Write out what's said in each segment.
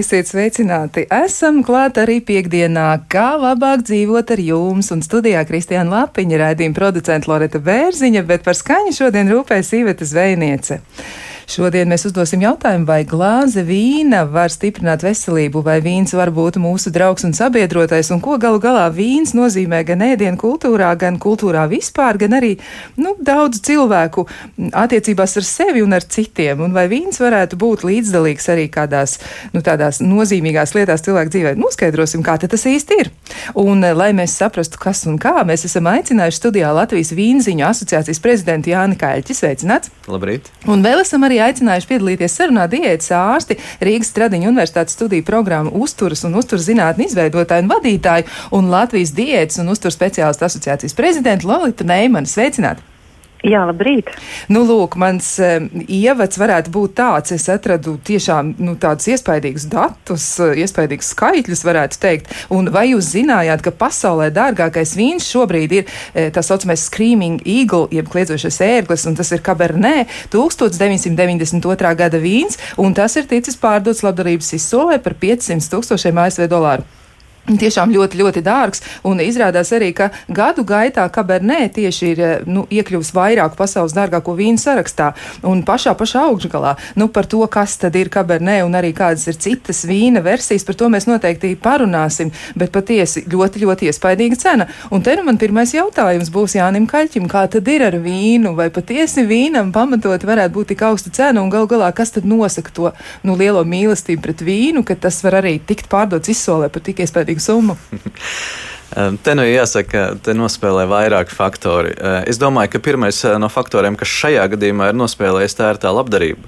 Esiet sveicināti! Esam klāt arī piekdienā, kā labāk dzīvot ar jums. Un studijā Kristiāna Lapiņa raidījuma producenta Loreta Bērziņa, bet par skaņu šodien rūpēs Iveta Zvejniece. Šodien mēs uzdosim jautājumu, vai glāze vīna var stiprināt veselību, vai vīns var būt mūsu draugs un sabiedrotais, un ko galu galā vīns nozīmē gan ēdienu kultūrā, gan kultūrā vispār, gan arī nu, daudz cilvēku attiecībās ar sevi un ar citiem, un vai vīns varētu būt līdzdalīgs arī kādās nu, tādās nozīmīgās lietās cilvēku dzīvē. Noskaidrosim, kā tas īsti ir. Un, eh, lai mēs saprastu, kas un kā, mēs esam aicinājuši studijā Latvijas vīnziņu asociācijas prezidentu Jāni Kaļķi. Sveicināts! Labrīt! Un vēl esam arī aicinājuši piedalīties sarunā diētas ārsti Rīgas Stradiņu universitātes studiju programmu uzturas un uzturas zinātņu izveidotāju un vadītāju un Latvijas diētas un uzturas speciālistu asociācijas prezidentu Lolitu Neimanu. Sveicināti! Jā, labrīt. Nu, lūk, mans um, ievads varētu būt tāds, es atradu tiešām nu, tādus iespaidīgus datus, iespaidīgus skaitļus, varētu teikt. Un vai jūs zinājāt, ka pasaulē dārgākais vīns šobrīd ir e, tā saucamais Screaming Eagle, jeb kliedzošais ērglis, un tas ir Cabernet 1992. gada vīns, un tas ir ticis pārdots labdarības izsolē par 500 tūkstošiem ASV dolāru. Tiešām ļoti, ļoti dārgs. Un izrādās arī, ka gadu gaitā Kabernē tieši ir nu, iekļuvis vairāku pasaules dārgāko vīnu sarakstā. Un pašā, pašā augšgalā nu, par to, kas tad ir Kabernē un arī kādas ir citas vīna versijas, par to mēs noteikti parunāsim. Bet patiesi ļoti, ļoti iespaidīga cena. Un te nu man pirmais jautājums būs Jānim Kaļķim, kā tad ir ar vīnu? Vai patiesi vīnam pamatot varētu būt tik augsta cena? Un gal galā, kas tad nosaka to nu, lielo mīlestību pret vīnu, ka tas var arī tikt pārdots izsolē par tik iespaidīgu milzīgu summu. Te nu jāsaka, te nospēlē vairāki faktori. Es domāju, ka pirmais no faktoriem, kas šajā gadījumā ir nospēlējis, tā ir tā labdarība.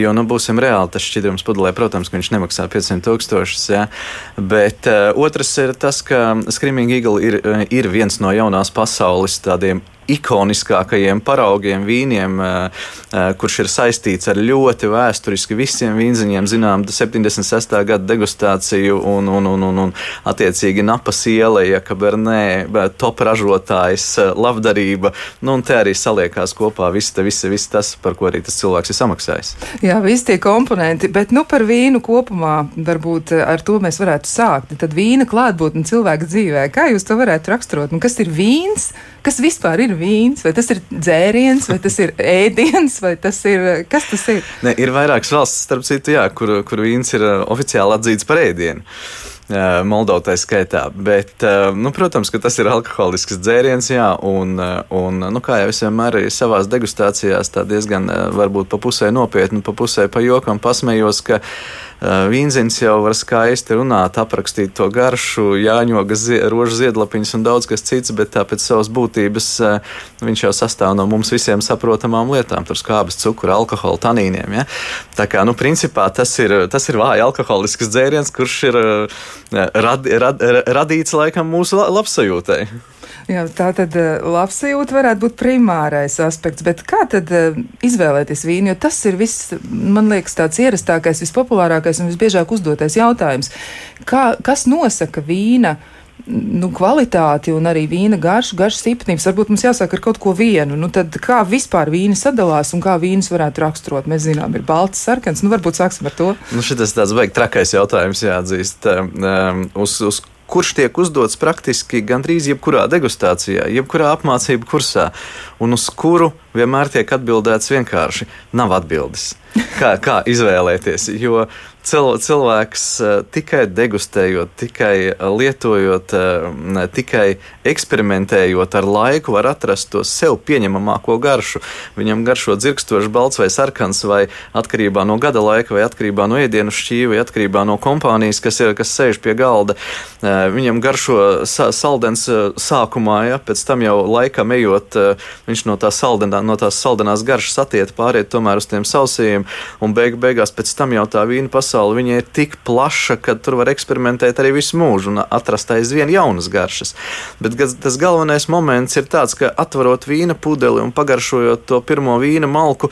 Jo, nu, būsim reāli, tas šķidrums pudelē, protams, ka viņš nemaksā 500 tūkstošus. Ja? Bet uh, otrs ir tas, ka Screaming Eagle ir, ir viens no jaunās pasaules tādiem ikoniskākajiem paraugiem vīniem, eh, eh, kurš ir saistīts ar ļoti vēsturiski visiem vīnziņiem, zinām, 76. gada degustāciju un, un, un, un, un attiecīgi napas ieleja, kabernē, top ražotājs, eh, labdarība, nu un te arī saliekās kopā viss, viss, viss tas, par ko arī tas cilvēks ir samaksājis. Jā, visi tie komponenti, bet nu par vīnu kopumā varbūt ar to mēs varētu sākt. Tad vīna klātbūtne cilvēka dzīvē, kā jūs to varētu raksturot? Un kas ir vīns? Kas vispār ir vīns? Vai tas ir dzēriens, vai tas ir ēdiens, vai tas ir. Kas tas ir? Ne, ir vairākas valsts, starp citu, jā, kur, kur vīns ir uh, oficiāli atzīts par ēdienu. Uh, Moldovai skaitā. Bet, uh, nu, protams, ka tas ir alkoholisks dzēriens, jā, un, un nu, kā jau es vienmēr arī savā degustācijās, tā diezgan varbūt pa pusē nopietni, pa pusē pa jokam pasmējos, ka Eh, Vīnzins jau var skaisti runāt, aprakstīt to garšu, jāņoga zie, rožu ziedlapiņas un daudz kas cits, bet pēc savas būtības eh, viņš jau sastāv no mums visiem saprotamām lietām, tur skābes, cukura, alkohola, tanīniem. Ja? Tā kā, nu, principā tas ir, tas ir vāji alkoholisks dzēriens, kurš ir eh, rad, rad, radīts laikam mūsu labsajūtai. Jā, tā tad eh, labsajūta varētu būt primārais aspekts, bet kā tad eh, izvēlēties vīnu? Jo tas ir viss, man liekas, tāds ierastākais, vispopulārākais un visbiežāk uzdotais jautājums. Kā, kas nosaka vīna? nu, kvalitāti un arī vīna garšu, garšas īpatnības. Varbūt mums jāsāk ar kaut ko vienu. Nu, tad kā vispār vīni sadalās un kā vīnus varētu raksturot? Mēs zinām, ir balts, sarkans. Nu, varbūt sāksim ar to. Nu, šis tāds beigas trakais jautājums jāatzīst. Um, uz, uz kurš tiek uzdots praktiski gandrīz jebkurā degustācijā, jebkurā apmācību kursā, un uz kuru vienmēr tiek atbildēts vienkārši - nav atbildes. Kā, kā izvēlēties? Jo cilvēks eh, tikai degustējot, tikai lietojot, eh, tikai eksperimentējot ar laiku, var atrast to sev pieņemamāko garšu. Viņam garšo dzirkstošs, balts vai sarkans, vai atkarībā no gada laika, vai atkarībā no ēdienu šķīva, vai atkarībā no kompānijas, kas ir, kas sēž pie galda. Eh, viņam garšo saldens sākumā, ja pēc tam jau laikam ejot, viņš no tās, saldenā, no tās saldenās garšas attiet pāriet tomēr uz tiem sausajiem, un beig, beigās pēc tam jau tā vīna pasaule pasaule ir tik plaša, ka tur var eksperimentēt arī visu mūžu un atrast aizvien jaunas garšas. Bet tas galvenais moments ir tāds, ka atverot vīna pudeli un pagaršojot to pirmo vīna malku,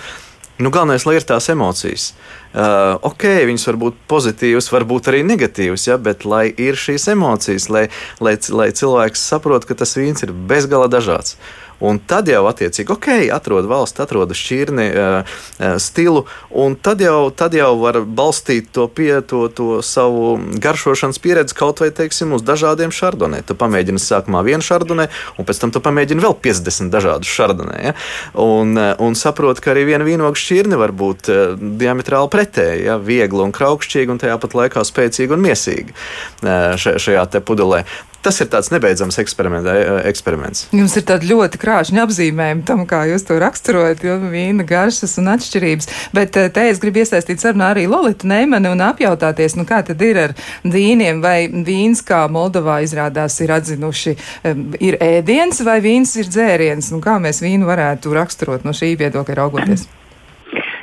nu, galvenais, lai ir tās emocijas. Uh, ok, viņas var būt pozitīvas, varbūt arī negatīvas, ja, bet lai ir šīs emocijas, lai, lai, lai cilvēks saprot, ka tas vīns ir bezgala dažāds. Un tad jau attiecīgi, ok, atrod valsts, atrod šķirni, uh, stilu, un tad jau, tad jau var balstīt to, pie, to, to savu garšošanas pieredzi kaut vai, teiksim, uz dažādiem šardonē. Tu pamēģini sākumā vienu šardonē, un pēc tam tu pamēģini vēl 50 dažādus šardonē. Ja? Un, un saproti, ka arī viena vīnogu šķirne var būt diametrāli pretēja, ja? viegla un kraukšķīga, un tajā pat laikā spēcīga un miesīga šajā pudelē. Tas ir tāds nebeidzams eksperiments. Jums ir tāda ļoti krāšņa apzīmējuma tam, kā jūs to raksturojat, jo vīna garšas un atšķirības. Bet eh, te es gribu iesaistīt sarunā arī Lolitu Neimani un apjautāties, nu kā tad ir ar vīniem, vai vīns, kā Moldovā izrādās, ir atzinuši, ir ēdiens vai vīns ir dzēriens, nu kā mēs vīnu varētu raksturot no šī viedokļa raugoties.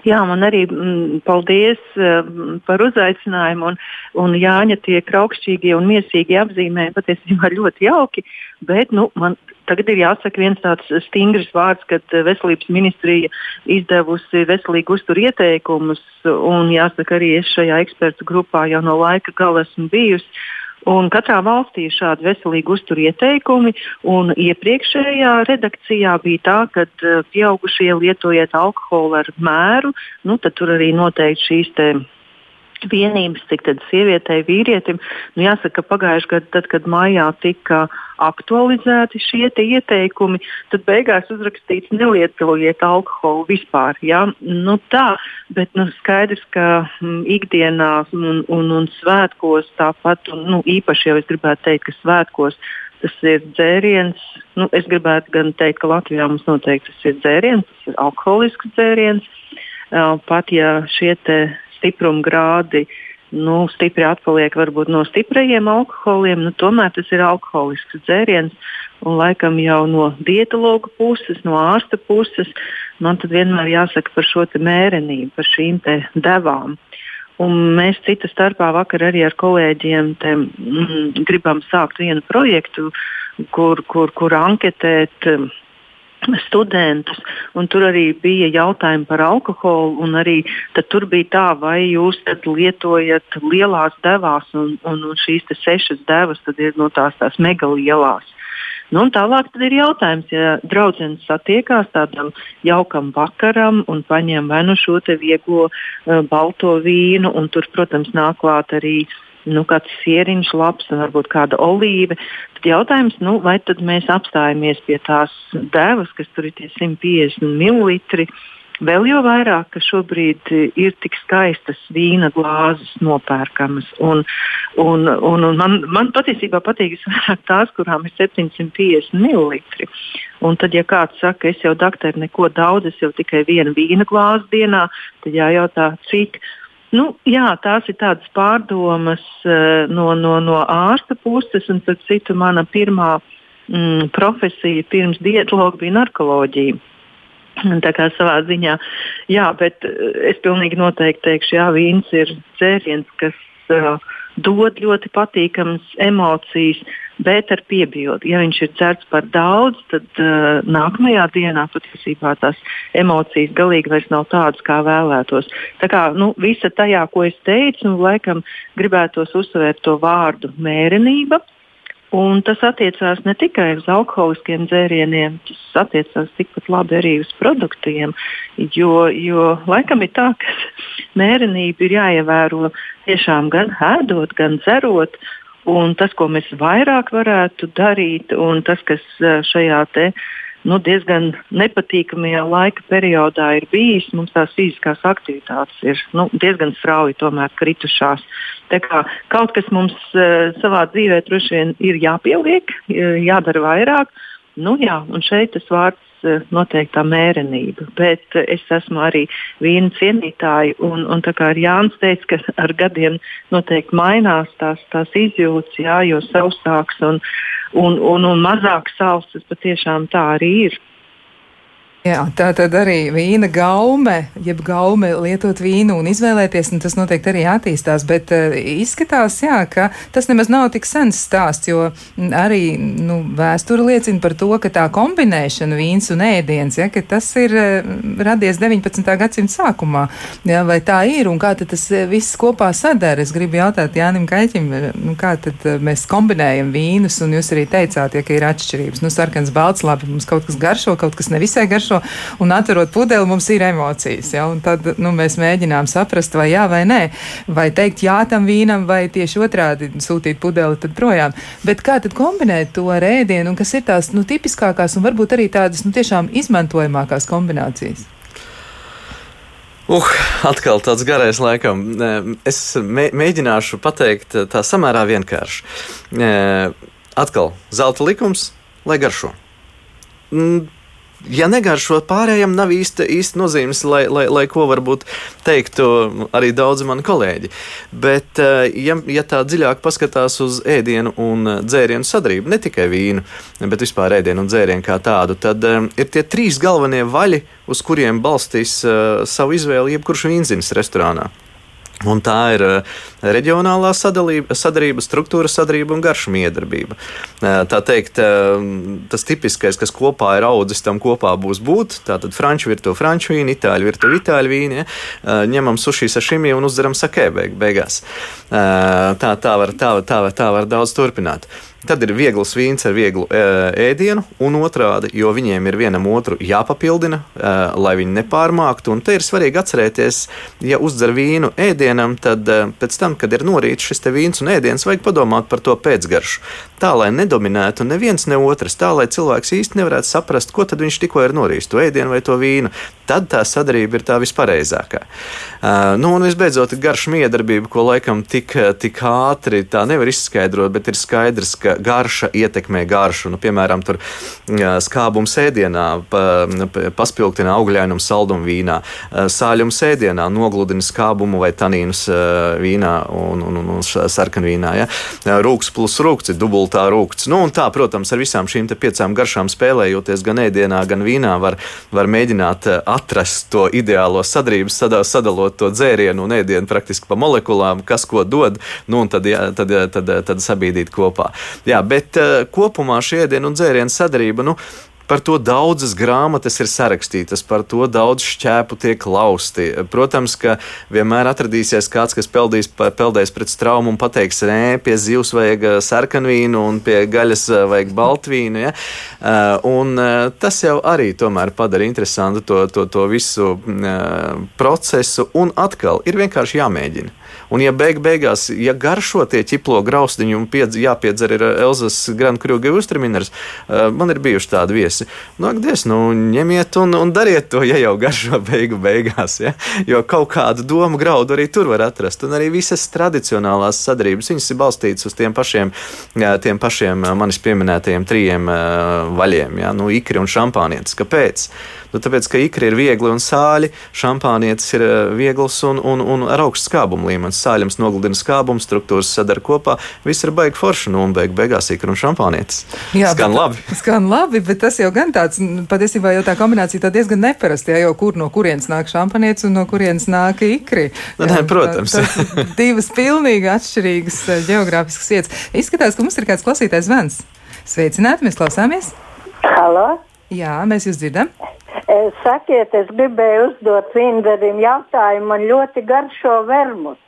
Jā, man arī m, mm, paldies m, par uzaicinājumu. Un, un Jāņa tie kraukšķīgie un miesīgie apzīmējumi patiesībā ļoti jauki. Bet nu, man tagad ir jāsaka viens tāds stingrs vārds, kad veselības ministrija izdevusi veselīgu uzturu ieteikumus. Jāsaka, arī es šajā ekspertu grupā jau no laika gala esmu bijusi. Un katrā valstī ir šādi veselīgi uzturu ieteikumi. Iepriekšējā redakcijā bija tā, ka uh, pieaugušie lietojiet alkoholu ar mēru, nu, tad tur arī noteikti šīs vienības, cik tad sievietei, vīrietim. Nu, jāsaka, ka pagājušajā gadā, tad, kad mājā tika aktualizēti šie ieteikumi, tad beigās uzrakstīts nelietojiet alkoholu vispār. Ja? Nu, tā, bet nu, skaidrs, ka m, ikdienā un, un, un svētkos tāpat, un, nu, īpaši jau es gribētu teikt, ka svētkos tas ir dzēriens. Nu, es gribētu gan teikt, ka Latvijā mums noteikti tas ir dzēriens, tas ir alkoholisks dzēriens. Uh, pat ja šie stipruma grādi nu, stipri atpaliek varbūt no stiprajiem alkoholiem, nu, tomēr tas ir alkoholisks dzēriens. Un laikam jau no dietologa puses, no ārsta puses, man vienmēr jāsaka par šo mērenību, par šīm devām. Un mēs cita starpā vakar arī ar kolēģiem te, mm, gribam sākt vienu projektu, kur, kur, kur anketēt. Mm, studentus, un tur arī bija jautājumi par alkoholu. Arī tur bija tā, vai jūs lietojat lielās devās, un, un, un šīs sešas devas ir no tās, tās mega lielās. Nu, tālāk ir jautājums, ja draugs satiekās tādam jaukam vakaram un paņem vai nu šo vieglo uh, balto vīnu, un tur, protams, nāk klāt arī uh, nu, kāds sieriņš, labs un varbūt kāda olīve. Tad jautājums, nu, vai tad mēs apstājamies pie tās devas, kas tur ir tie 150 ml. Vēl jau vairāk, ka šobrīd ir tik skaistas vīna glāzes nopērkamas. Un, un, un, un man, man patiesībā patīk vairāk tās, kurām ir 750 ml. Un tad, ja kāds saka, es jau doktori neko daudz, es jau tikai vienu vīna glāzi dienā, tad jājautā, cik. Nu, jā, tās ir tādas pārdomas uh, no, no, no ārsta puses, un starp citu, mana pirmā mm, profesija pirms dietologa bija narkoloģija. Tā kā savā ziņā, jā, bet uh, es pilnīgi noteikti teikšu, jā, vīns ir dzēriens, kas uh, dod ļoti patīkamas emocijas, bet ar piebildi. Ja viņš ir dzerts par daudz, tad uh, nākamajā dienā patiesībā tās emocijas galīgi vairs nav tādas, kā vēlētos. Tā kā nu, visa tajā, ko es teicu, nu, laikam gribētos uzsvērt to vārdu mērenība. Un tas attiecās ne tikai uz alkoholiskiem dzērieniem, tas attiecās tikpat labi arī uz produktiem. Jo, jo laikam ir tā, ka mērenība ir jāievēro tiešām gan ēdot, gan dzerot. Un tas, ko mēs vairāk varētu darīt, un tas, kas šajā te, nu, diezgan nepatīkamajā laika periodā ir bijis, mums tās fiziskās aktivitātes ir nu, diezgan strauji kritušās. Kaut kas mums savā dzīvē droši vien ir jāpieliek, jādara vairāk. Nu, jā, un šeit tas vārds noteiktā mērenība. Bet eh, es esmu arī vīna cienītāja, un, un tā kā Jānis teica, ka ar gadiem noteikti mainās tās, tās izjūtas, jā, jo sausāks un, un, un, un mazāk sāls tas patiešām tā arī ir. Jā, tā tad arī vīna gaume, jeb gaume lietot vīnu un izvēlēties, un tas noteikti arī attīstās, bet uh, izskatās, jā, ka tas nemaz nav tik sens stāsts, jo arī, nu, vēsture liecina par to, ka tā kombinēšana vīns un ēdiens, ja, ka tas ir uh, radies 19. gadsimta sākumā, jā, vai tā ir, un kā tad tas viss kopā sadara? Es gribu jautāt Jānim Kaļķim, nu, kā tad uh, mēs kombinējam vīnus, un jūs arī teicāt, ja, ka ir atšķirības. Nu, sarkans, balts, labi, mums kaut kas garšo, kaut kas nevisai garšo garšo, un atverot pudeli mums ir emocijas. Ja? Tad nu, mēs mēģinām saprast, vai jā vai nē, vai teikt jā tam vīnam, vai tieši otrādi sūtīt pudeli projām. Bet kā tad kombinēt to ar ēdienu, un kas ir tās nu, tipiskākās un varbūt arī tādas nu, tiešām izmantojamākās kombinācijas? Uh, atkal tāds garais, laikam. Es mē, mēģināšu pateikt tā samērā vienkārši. Atkal, zelta likums, lai garšo ja negaršo pārējiem, nav īsti, īsti nozīmes, lai, lai, lai ko varbūt teiktu arī daudzi mani kolēģi. Bet, eh, ja, ja tā dziļāk paskatās uz ēdienu un dzērienu sadarbību, ne tikai vīnu, bet vispār ēdienu un dzērienu kā tādu, tad um, ir tie trīs galvenie vaļi, uz kuriem balstīs uh, savu izvēli jebkurš vīnzinis restorānā. Un tā ir uh, reģionālā sadalība, sadarība, struktūra sadarība un garšu miedarbība. Uh, tā teikt, uh, tas tipiskais, kas kopā ir audzis, tam kopā būs būt. Tātad franču virtuve franču vīnu, itāļu virtuve itāļu vīnu, ja? ņemam suši sašimi un uzdaram sakē beig, beigās. Tā, tā, var, tā, tā, tā var daudz turpināt. Tad ir viegls vīns ar vieglu ēdienu, un otrādi, jo viņiem ir vienam otru jāpapildina, lai viņi nepārmāktu. Un te ir svarīgi atcerēties, ja uzdzer vīnu ēdienam, tad pēc tam, kad ir norīts šis vīns un ēdiens, vajag padomāt par to pēcgaršu. Tā, lai nedominētu neviens ne otrs, tā, lai cilvēks īsti nevarētu saprast, ko tad viņš tikko ir norījis, to ēdienu vai to vīnu. Tad tā sadarbība ir tā vispareizākā. Nu, un visbeidzot, garša miedarbība, ko laikam tik, tik ātri tā nevar izskaidrot, bet ir skaidrs, ka ka garša ietekmē garšu. Nu, piemēram, tur skābums ēdienā pa, paspilgtina augļainumu saldumu vīnā, sāļums ēdienā nogludina skābumu vai tanīnus vīnā un, un, un, un sarkanvīnā. Ja? Rūks plus rūkts ir dubultā rūkts. Nu, tā, protams, ar visām šīm piecām garšām spēlējoties gan ēdienā, gan vīnā, var, var mēģināt atrast to ideālo sadarbību, sadalot to dzērienu un ēdienu praktiski pa molekulām, kas ko dod, nu, un tad, jā, tad, tad, tad, tad sabīdīt kopā. Jā, bet uh, kopumā šī ēdienu un dzērienu sadarība. Nu, Par to daudzas grāmatas ir sarakstītas, par to daudz šķēpu tiek lausti. Protams, ka vienmēr atradīsies kāds, kas peldīs, peldēs pret traumu un pateiks, nē, pie zivs vajag eh, sarkanvīnu un pie gaļas eh, vajag baltvīnu. Ja? Un tas jau arī tomēr padara interesantu to, to, to visu procesu, un atkal ir vienkārši jāmēģina. Un, ja beig beigās, ja garšo tie ķiplo graustiņi un piedz, jāpiedzer ir Elzas Grand Krūga Ustrimineris, man ir bijuši tādi viesi. Nu, ak, Dievs, nu, ņemiet un, un dariet to, ja jau garšo beigu beigās, ja? jo kaut kādu domu graudu arī tur var atrast. Un arī visas tradicionālās sadarbības, viņas ir balstītas uz tiem pašiem, tiem pašiem manis pieminētajiem trijiem vaļiem, ja? nu, ikri un šampānietis. Kāpēc? Nu, tāpēc, ka ikri ir viegli un sāļi, šampānietis ir viegls un, un, un ar augstu skābumu līmeni sāļums nogludina skābumu, struktūras sadara kopā. Viss ir baigi forši, nu, un beig, beigās ikra un šampānietis. Jā, skan bet, labi. Skan labi, bet tas jau gan tāds, patiesībā jau tā kombinācija tā diezgan neparasta, ja jau kur no kurienes nāk šampānietis un no kurienes nāk ikri. Nu, nē, protams. Tā, divas pilnīgi atšķirīgas eh, geogrāfiskas vietas. Izskatās, ka mums ir kāds klausītājs zvans. Sveicināti, mēs klausāmies! Halo! Jā, mēs jūs dzirdam. Sakiet, es gribēju uzdot Vinderim jautājumu, man ļoti garšo vermuts.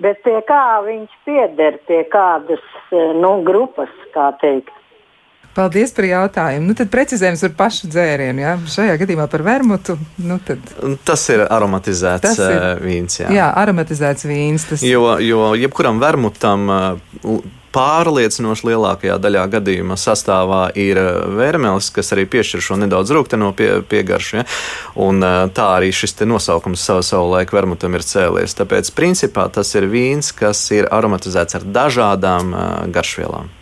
Bet pie kā viņš pieder, pie kādas nu, grupas, kā teikt? Paldies par jautājumu. Nu, tad precizējums par pašu dzērienu. Ja? Šajā gadījumā par vermutu. Nu, tad... Tas ir aromatizēts tas ir, vīns. Jā. jā, aromatizēts vīns. Tas... Jo, jo jebkuram vermutam pārliecinoši lielākajā daļā gadījumā sastāvā ir vērmelis, kas arī piešķir šo nedaudz rūkstošo pie, piegaršu. Ja? Un, tā arī šis nosaukums savu, savu laiku vermutam ir cēlies. Tāpēc, principā, tas ir vīns, kas ir aromatizēts ar dažādām garšvielām.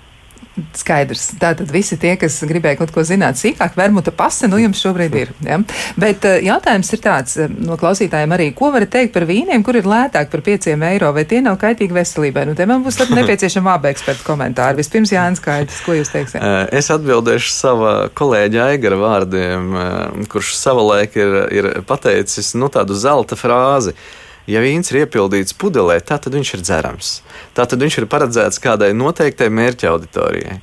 Skaidrs. Tātad visi tie, kas gribēja kaut ko zināt sīkāk, vermuta pase, nu jums šobrīd ir. Ja? Bet uh, jautājums ir tāds no klausītājiem arī, ko varat teikt par vīniem, kur ir lētāk par 5 eiro, vai tie nav kaitīgi veselībai? Nu, te man būs nepieciešama abi ekspertu komentāri. Vispirms Jānis Kaļķis, ko jūs teiksiet? Es atbildēšu sava kolēģa Aigara vārdiem, kurš savulaik ir, ir pateicis nu, tādu zelta frāzi ja vīns ir iepildīts pudelē, tad viņš ir dzerams. Tātad viņš ir paredzēts kādai noteiktai mērķa auditorijai.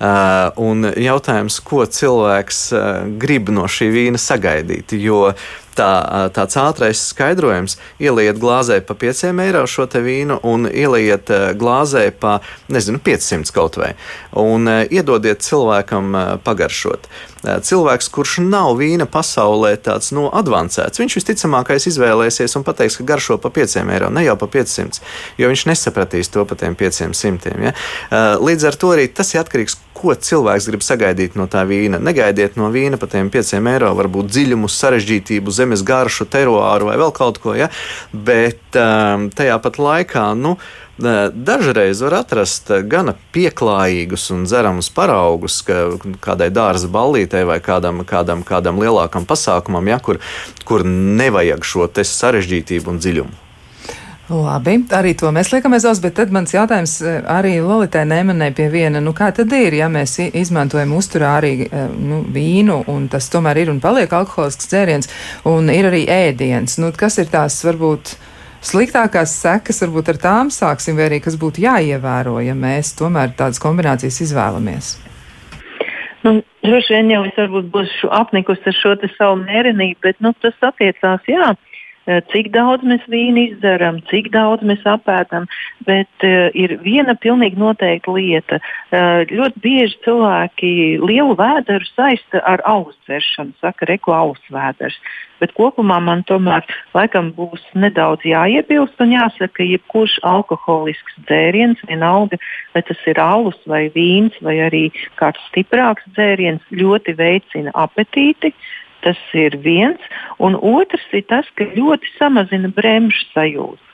Uh, un jautājums, ko cilvēks uh, grib no šī vīna sagaidīt, jo tā, tāds ātrais skaidrojums. Ieliet glāzē pa 5 eiro šo vīnu un ieliet glāzē pa nezinu, 500 kaut vai. Un iedodiet cilvēkam pagaršot. Cilvēks, kurš nav vīna pasaulē tāds no nu, advancēts, viņš visticamākais izvēlēsies un pateiks, ka garšo pa 5 eiro, ne jau pa 500, jo viņš nesapratīs to pa tiem 500. Ja? Līdz ar to arī tas ir atkarīgs ko cilvēks grib sagaidīt no tā vīna. Negaidiet no vīna par tiem 5 eiro, varbūt dziļumu, sarežģītību, zemes garšu, teroāru vai vēl kaut ko, ja? bet tajā pat laikā. Nu, Dažreiz var atrast gana pieklājīgus un dzeramus paraugus ka kādai dārza ballītei vai kādam, kādam, kādam lielākam pasākumam, ja, kur, kur nevajag šo sarežģītību un dziļumu. Labi, arī to mēs liekam aiz auss, bet tad mans jautājums eh, arī Lolitai nemanē pie viena, nu kā tad ir, ja mēs izmantojam uzturā arī eh, nu, vīnu, un tas tomēr ir un paliek alkoholisks dzēriens, un ir arī ēdiens, nu kas ir tās varbūt sliktākās sekas, varbūt ar tām sāksim, vai arī kas būtu jāievēro, ja mēs tomēr tādas kombinācijas izvēlamies? Nu, droši vien jau es varbūt būšu apnikusi ar šo savu mērenību, bet nu, tas attiecās, jā, Eh, cik daudz mēs vīnu izdarām, cik daudz mēs apēdam. Bet uh, ir viena pilnīgi noteikta lieta. Uh, ļoti bieži cilvēki lielu vēderu saista ar auszveršanu, saka, reku auszvēders. Bet kopumā man tomēr laikam būs nedaudz jāiebilst un jāsaka, ka jebkurš alkoholisks dzēriens, vienalga, vai tas ir alus vai vīns vai arī kāds stiprāks dzēriens, ļoti veicina apetīti. Uh, Tas ir viens, un otrs ir tas, ka ļoti samazina bremžu sajūtu.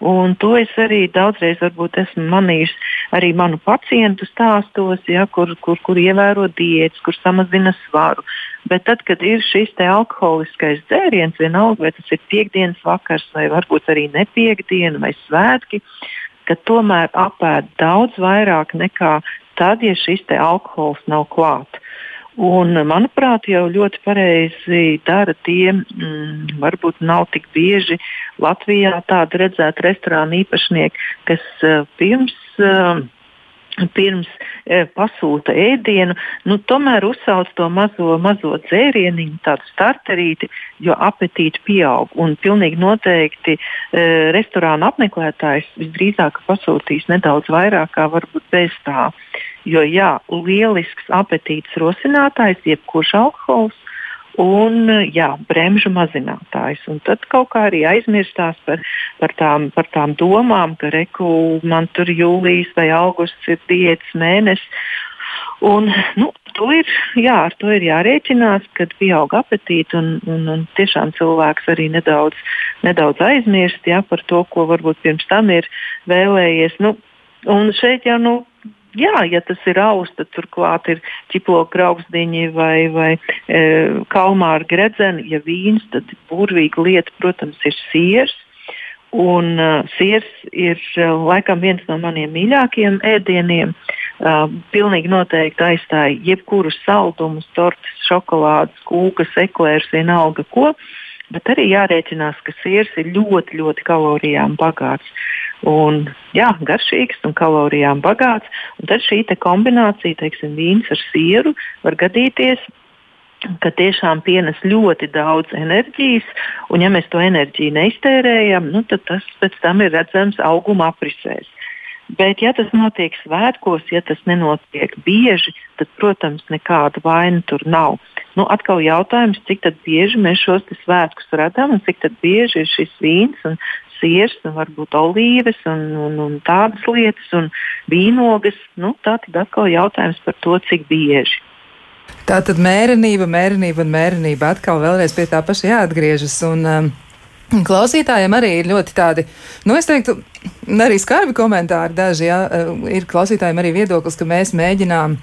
Un to es arī daudzreiz esmu manījis arī manu pacientu stāstos, ja, kur, kur, kur ievēro diētas, kur samazina svaru. Bet tad, kad ir šis alkoholiskais dzēriens, vienalga vai tas ir piekdienas vakars, vai varbūt arī nepiekdiena vai svētki, ka tomēr apēd daudz vairāk nekā tad, ja šis alkohols nav klāts. Un, manuprāt, jau ļoti pareizi dara tie, mm, varbūt nav tik bieži Latvijā tādi redzēti restorānu īpašnieki, kas uh, pirms. Uh, Pirms e, pasūta ēdienu, nu, tomēr uzsauc to mazo, mazo dzērienu, tādu starterīti, jo apetīti pieaug. Un pilnīgi noteikti e, restorāna apmeklētājs visdrīzāk pasūtīs nedaudz vairāk, kā varbūt bez tā. Jo, jā, lielisks apetītes rosinātājs, jebkurš alkohols, un jā, bremžu mazinātājs. Un tad kaut kā arī aizmirstās par, par, tām, par tām domām, ka reku man tur jūlijas vai augusts ir diētas mēnesis. Un, nu, to ir, jā, ar to ir jārēķinās, kad pieaug apetīte un, un, un tiešām cilvēks arī nedaudz, nedaudz aizmirst jā, par to, ko varbūt pirms tam ir vēlējies. Nu, un šeit jau nu, jā, ja tas ir auss, tad turklāt ir ķiploka augstdiņi vai, vai e, kalmāra gredzeni. Ja vīns, tad burvīga lieta, protams, ir siers. Un uh, siers ir uh, laikam viens no maniem mīļākajiem ēdieniem. Uh, pilnīgi noteikti aizstāja jebkuru saldumu, tortes, šokolādes, kūkas, eklērus, vienalga ko. Bet arī jārēķinās, ka siers ir ļoti, ļoti kalorijām bagāts. Un, jā, garšīgs un kalorijām bagāts. Un tad šī kombinācija, teiksim, vīns ar sieru, var gadīties, ka tiešām pienes ļoti daudz enerģijas, un ja mēs to enerģiju neiztērējam, nu, tad tas pēc tam ir redzams auguma aprisēs. Bet, ja tas notiek svētkos, ja tas nenotiek bieži, tad, protams, nekāda vaina tur nav. Nu, atkal jautājums, cik bieži mēs šos svētkus radām un cik bieži ir šis vīns un siers, un varbūt olīves un, un, un tādas lietas, un vīnogas. Nu, tā tad atkal jautājums par to, cik bieži. Tā tad mērenība, mērenība un mērenība atkal vēlreiz pie tā paša jāatgriežas. Un, um, Klausītājiem arī ir ļoti tādi, nu, es teiktu, arī skarbi komentāri daži, ja, ir klausītājiem arī viedoklis, ka mēs mēģinām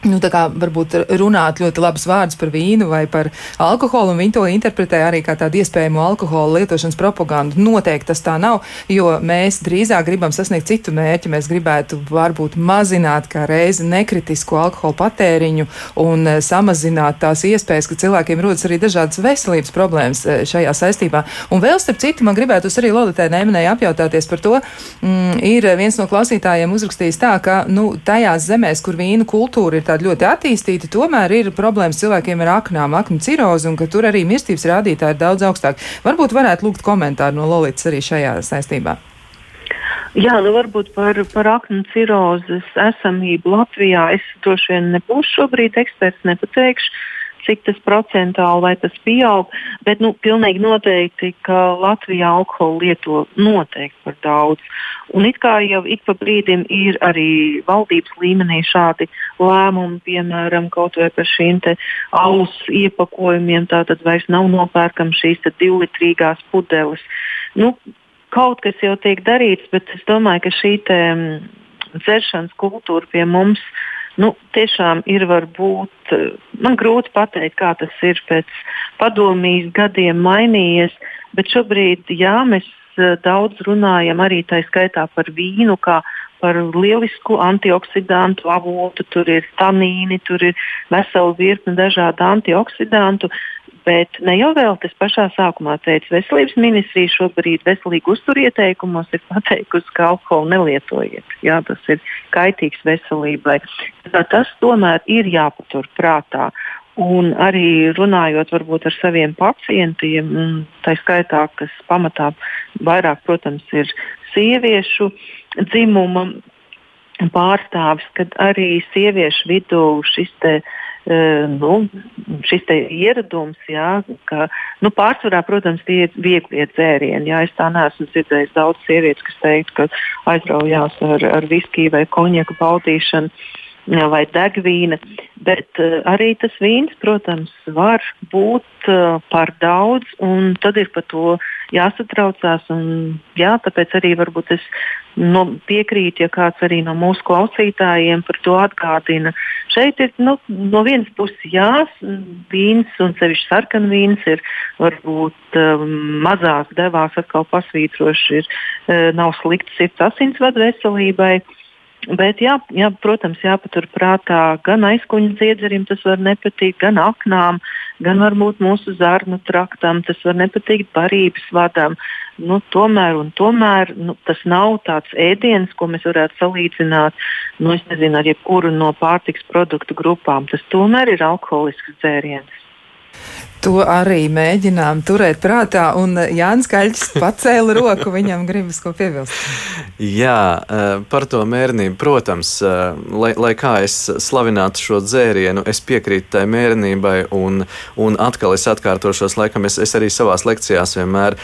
Nu, tā kā varbūt runāt ļoti labus vārdus par vīnu vai par alkoholu, un viņi to interpretē arī kā tādu iespējamu alkohola lietošanas propagandu. Noteikti tas tā nav, jo mēs drīzāk gribam sasniegt citu mērķi. Mēs gribētu varbūt mazināt kā reizi nekritisku alkohola patēriņu un eh, samazināt tās iespējas, ka cilvēkiem rodas arī dažādas veselības problēmas eh, šajā saistībā. Un vēl starp citu, man gribētu arī Loditē neminēji apjautāties par to, mm, ir viens no klausītājiem uzrakstījis tā, ka, nu, tajās zemēs, kur vīnu kultūra ir tāda ļoti attīstīta, tomēr ir problēmas cilvēkiem ar aknām, aknu cirozi, un ka tur arī mirstības rādītāji ir daudz augstāk. Varbūt varētu lūgt komentāru no Lolītas arī šajā saistībā. Jā, nu varbūt par, par aknu cirozes esamību Latvijā es droši vien nebūšu šobrīd eksperts, nepateikšu cik tas procentuāli vai tas pieaug, bet nu, pilnīgi noteikti, ka Latvijā alkoholu lieto noteikti par daudz. Un it kā jau ik pa brīdim ir arī valdības līmenī šādi lēmumi, piemēram, kaut vai par šīm alus iepakojumiem, tātad vairs nav nopērkam šīs divlitrīgās pudeles. Nu, kaut kas jau tiek darīts, bet es domāju, ka šī te, mm, dzeršanas kultūra pie mums nu, tiešām ir varbūt, man grūti pateikt, kā tas ir pēc padomijas gadiem mainījies, bet šobrīd jā, mēs eh, daudz runājam arī tā skaitā par vīnu, kā par lielisku antioksidantu avotu. Tur ir tanīni, tur ir vesela virkne dažādu antioksidantu. Bet ne jau vēl tas pašā sākumā teica, veselības ministrija šobrīd veselīgu uzturu ieteikumos ir pateikusi, ka alkoholu nelietojiet. Jā, tas ir kaitīgs veselībai. Tā, tas tomēr ir jāpatur prātā. Un arī runājot varbūt ar saviem pacientiem, tā skaitā, kas pamatā vairāk, protams, ir sieviešu dzimuma pārstāvis, kad arī sieviešu vidū šis te, uh, nu, šis ieradums, jā, ka nu, pārsvarā, protams, tie ir viegli dzērieni. Jā, es tā neesmu dzirdējis daudz sievietes, kas teikt, ka aizraujās ar, ar viskiju vai konjaku baudīšanu vai degvīna, bet uh, arī tas vīns, protams, var būt uh, par daudz, un tad ir par to jāsatraucās. Un, jā, tāpēc arī varbūt es no, piekrītu, ja kāds arī no mūsu klausītājiem par to atgādina. Šeit ir nu, no vienas puses jā, vīns un sevišķi sarkanvīns ir varbūt um, mazās devās atkal pasvītroši, ir, uh, nav slikts sirds asinsvadu veselībai. Uh, Bet, jā, jā, protams, jāpaturprātā gan aizkuņa dziedzerim tas var nepatikt, gan aknām, gan varbūt mūsu zarnu traktam, tas var nepatikt barības vadam. Nu, tomēr, tomēr nu, tas nav tāds ēdiens, ko mēs varētu salīdzināt nu, nezinu, ar jebkuru no pārtiks produktu grupām. Tas tomēr ir alkoholisks dzēriens. To arī mēģinām turēt prātā, un Jānis Kaļķis pacēla roku, viņam gribas ko piebilst. Jā, eh, par to mērnību, protams, eh, lai, lai kā es slavinātu šo dzērienu, es piekrītu tai mērnībai, un, un atkal es atkārtošos, laikam es, es arī savās lekcijās vienmēr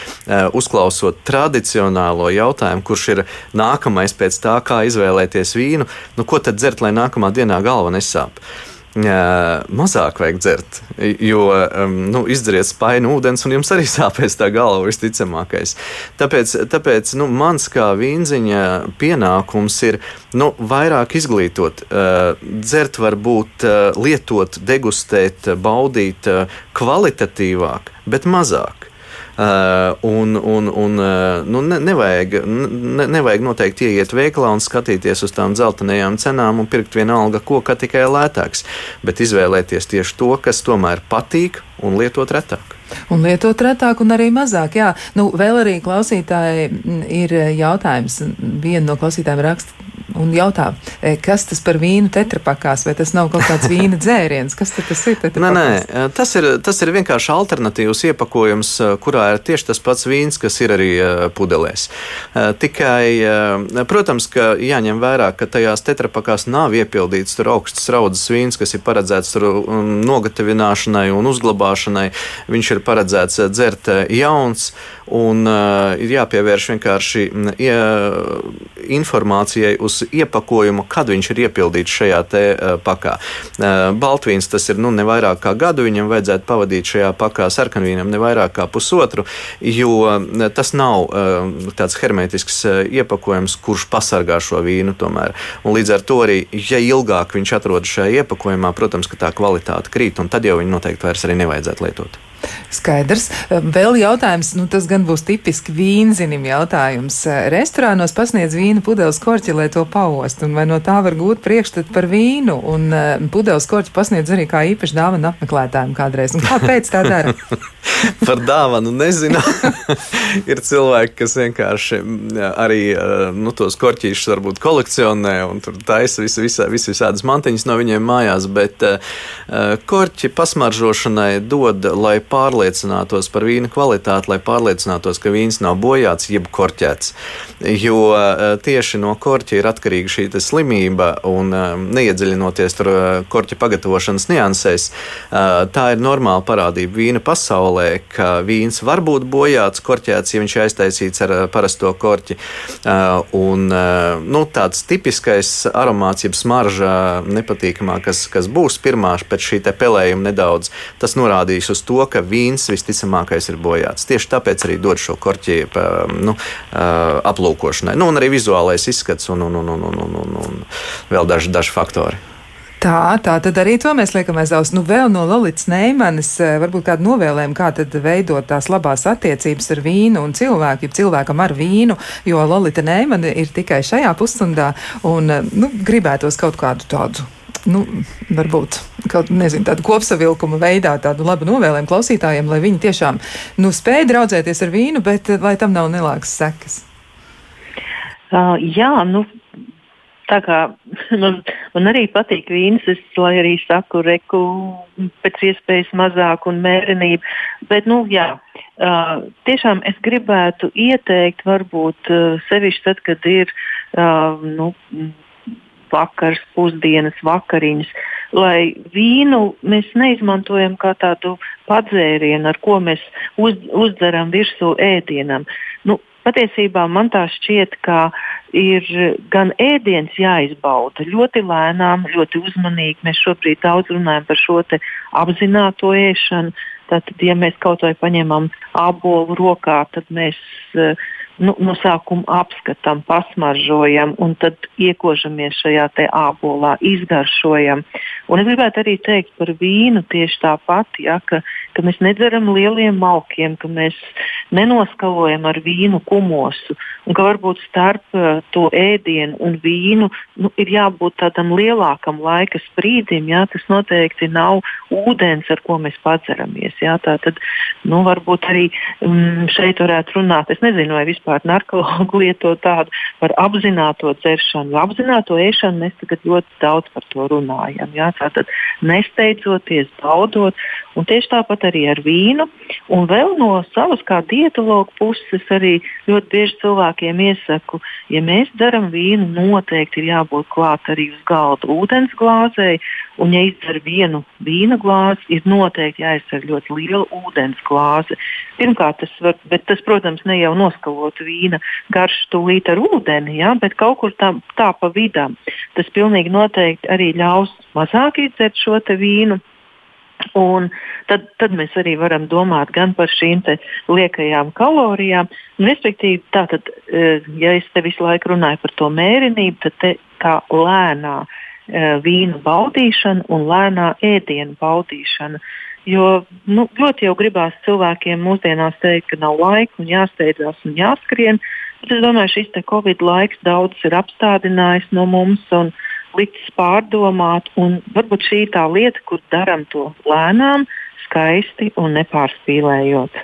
uzklausot tradicionālo jautājumu, kurš ir nākamais pēc tā, kā izvēlēties vīnu, nu ko tad dzert, lai nākamā dienā galva nesāp mazāk vajag dzert. Jo nu, izdzeriet spaini ūdens, un jums arī sāpēs tā galva visticamākais. Tāpēc, tāpēc nu, mans kā vīnziņa pienākums ir nu, vairāk izglītot. Dzert var būt lietot, degustēt, baudīt kvalitatīvāk, bet mazāk. Uh, un, un, un uh, nu, ne, nevajag, ne, nevajag noteikti ieiet veikalā un skatīties uz tām dzeltenajām cenām un pirkt vienalga ko, ka tikai lētāks, bet izvēlēties tieši to, kas tomēr patīk un lietot retāk. Un lietot retāk un arī mazāk. Jā, nu, vēl arī klausītāji ir jautājums. Viena no klausītājiem raksta, un jautā, kas tas par vīnu tetrapakās, vai tas nav kaut kāds vīna dzēriens, kas tas ir? Nē, nē, tas ir, tas ir vienkārši alternatīvs iepakojums, kurā ir tieši tas pats vīns, kas ir arī pudelēs. Tikai, protams, ka jāņem vērā, ka tajās tetrapakās nav iepildīts tur augsts raudzes vīns, kas ir paredzēts tur um, nogatavināšanai un uzglabāšanai. Viņš ir paredzēts dzert jauns un ir jāpievērš vienkārši ja, informācijai uz iepakojumu, kad viņš ir iepildīts šajā te pakā. Baltvīns tas ir nu, ne vairāk kā gadu, viņam vajadzētu pavadīt šajā pakā sarkanvīnam ne vairāk kā pusotru, jo tas nav tāds hermetisks iepakojums, kurš pasargā šo vīnu tomēr. Un līdz ar to arī, ja ilgāk viņš atrodas šajā iepakojumā, protams, ka tā kvalitāte krīt, un tad jau viņu noteikti vairs arī nevajadzētu lietot. Skaidrs. Vēl jautājums, nu tas gan būs tipiski vīnzinim jautājums. Restorānos pasniedz vīnu pudeles korķi, lai to paost, un vai no tā var gūt priekšstatu par vīnu, un uh, pudeles korķi pasniedz arī kā īpaši dāvana apmeklētājiem kādreiz. Un kāpēc tā dara? par dāvanu nezinu. ir cilvēki, kas vienkārši arī nu, tos korķīšus varbūt kolekcionē un tur taisa visu, visu, visu visādas mantiņas no viņiem mājās, bet uh, korķi pasmaržošanai dod, lai pārliecinātos par vīna kvalitāti, lai pārliecinātos, ka vīns nav bojāts jeb korķēts. Jo eh, tieši no korķa ir atkarīga šī slimība, un eh, neiedziļinoties tur eh, korķa pagatavošanas niansēs, tā ir normāla parādība vīna pasaulē, ka vīns var būt bojāts, korķēts, ja viņš ir aiztaisīts ar parasto korķi. Un, nu, tāds tipiskais aromāts, jeb smarža nepatīkamā, kas, kas būs pirmā pēc šī pelējuma nedaudz, tas norādīs uz to, ka vīns visticamākais ir bojāts. Tieši tāpēc arī dod šo korķi nu, aplūkošanai. Nu, un arī vizuālais izskats un, un, un, un, un, un, un vēl daži, daži faktori. Tā, tā tad arī to mēs liekam aiz auss. Nu, vēl no Lorijas Neimanas, varbūt kādu novēlējumu, kā tad veidot tās labās attiecības ar vīnu un cilvēku, ja cilvēkam ar vīnu, jo Lorita Neimana ir tikai šajā pusstundā un nu, gribētos kaut kādu tādu nu, varbūt kaut nezinu, tādu kopsavilkuma veidā, tādu labu novēlējumu klausītājiem, lai viņi tiešām nu, spēj draudzēties ar vīnu, bet lai tam nav nelāgas sekas. Uh, jā, nu, tā kā man, man arī patīk vīns, es lai arī saku reku pēc iespējas mazāk un mērenību, bet, nu, jā. Uh, tiešām es gribētu ieteikt, varbūt uh, sevišķi tad, kad ir uh, nu, vakars, pusdienas, vakariņas, lai vīnu mēs neizmantojam kā tādu padzērienu, ar ko mēs uz, uzdzeram virsū ēdienam. Nu, patiesībā man tā šķiet, ka ir gan ēdiens jāizbauda ļoti lēnām, ļoti uzmanīgi. Mēs šobrīd daudz runājam par šo apzināto ēšanu. Tātad, ja mēs kaut vai paņemam ābolu rokā, tad mēs uh, nu, no sākuma apskatām, pasmaržojam un tad iekožamies šajā ābolā, izgaršojam. Un es gribētu arī teikt par vīnu tieši tāpat, ja, ka, ka mēs nedzeram lieliem malkiem, ka mēs nenoskalojam ar vīnu kumosu un ka varbūt starp uh, to ēdienu un vīnu nu, ir jābūt tādam lielākam laika sprīdim. Ja, tas noteikti nav ūdens, ar ko mēs padzeramies. Ja, tā tad nu, varbūt arī um, šeit varētu runāt. Es nezinu, vai vispār narkologi lieto tādu par apzināto dzeršanu. Apzināto ēšanu mēs tagad ļoti daudz par to runājam. Ja, tātad nesteidzoties, baudot, un tieši tāpat arī ar vīnu. Un vēl no savas kā dietologa puses arī ļoti bieži cilvēkiem iesaku, ja mēs darām vīnu, noteikti ir jābūt klāt arī uz galda ūdens glāzei. Un, ja izdzer vienu vīna glāzi, ir noteikti jāizdzer ļoti liela ūdens glāze. Pirmkārt, tas, var, tas, protams, ne jau noskalot vīna garšu tūlīt ar ūdeni, ja, bet kaut kur tā, tā pa vidam. Tas pilnīgi noteikti arī ļaus mazāk izdzert šo vīnu. Un tad, tad mēs arī varam domāt gan par šīm liekajām kalorijām. Respektīvi, tātad, e, ja es te visu laiku runāju par to mērenību, tad te kā lēnā e, vīna baudīšana un lēnā ēdienu baudīšana. Jo nu, ļoti jau gribās cilvēkiem mūsdienās teikt, ka nav laika un jāsteidzās un jāskrien. Bet es domāju, šis Covid laiks daudz ir apstādinājis no mums. Un, licis pārdomāt, un varbūt šī ir tā lieta, kur darām to lēnām, skaisti un nepārspīlējot.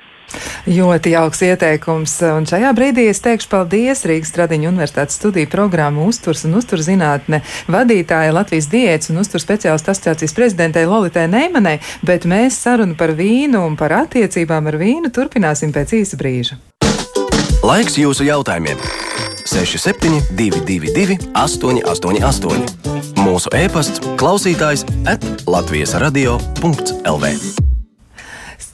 Ļoti jauks ieteikums. Un šajā brīdī es teikšu paldies Rīgas Tradiņu Universitātes studiju programmu uzturs un uzturzinātne vadītāja Latvijas diētas un uzturs speciālistu asociācijas prezidentei Lolitai Neimanai, bet mēs sarunu par vīnu un par attiecībām ar vīnu turpināsim pēc īsa brīža. Laiks jūsu jautājumiem! 6722, 888. Mūsu e-pasts, klausītājs, at Latvijas radio.lv.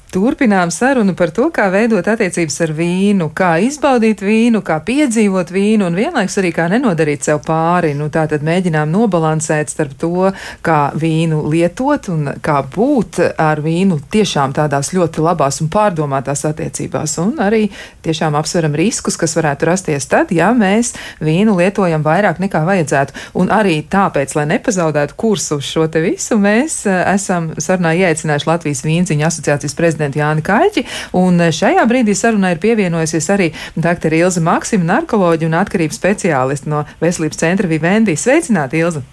Turpinām sarunu par to, kā veidot attiecības ar vīnu, kā izbaudīt vīnu, kā piedzīvot vīnu un vienlaiks arī kā nenodarīt sev pāri. Nu, tā tad mēģinām nobalansēt starp to, kā vīnu lietot un kā būt ar vīnu tiešām tādās ļoti labās un pārdomātās attiecībās. Un arī tiešām apsveram riskus, kas varētu rasties tad, ja mēs vīnu lietojam vairāk nekā vajadzētu. Un arī tāpēc, lai nepazaudētu kursu uz šo te visu, mēs eh, esam sarunā ieaicinājuši Latvijas vīnziņu asociācijas prezidentu prezidentu Jāni Kaļķi. Un eh, šajā brīdī sarunai ir pievienojusies arī dr. Ilza Maksima, narkoloģija un atkarības speciāliste no Veselības centra Vivendi. Sveicināti, Ilza!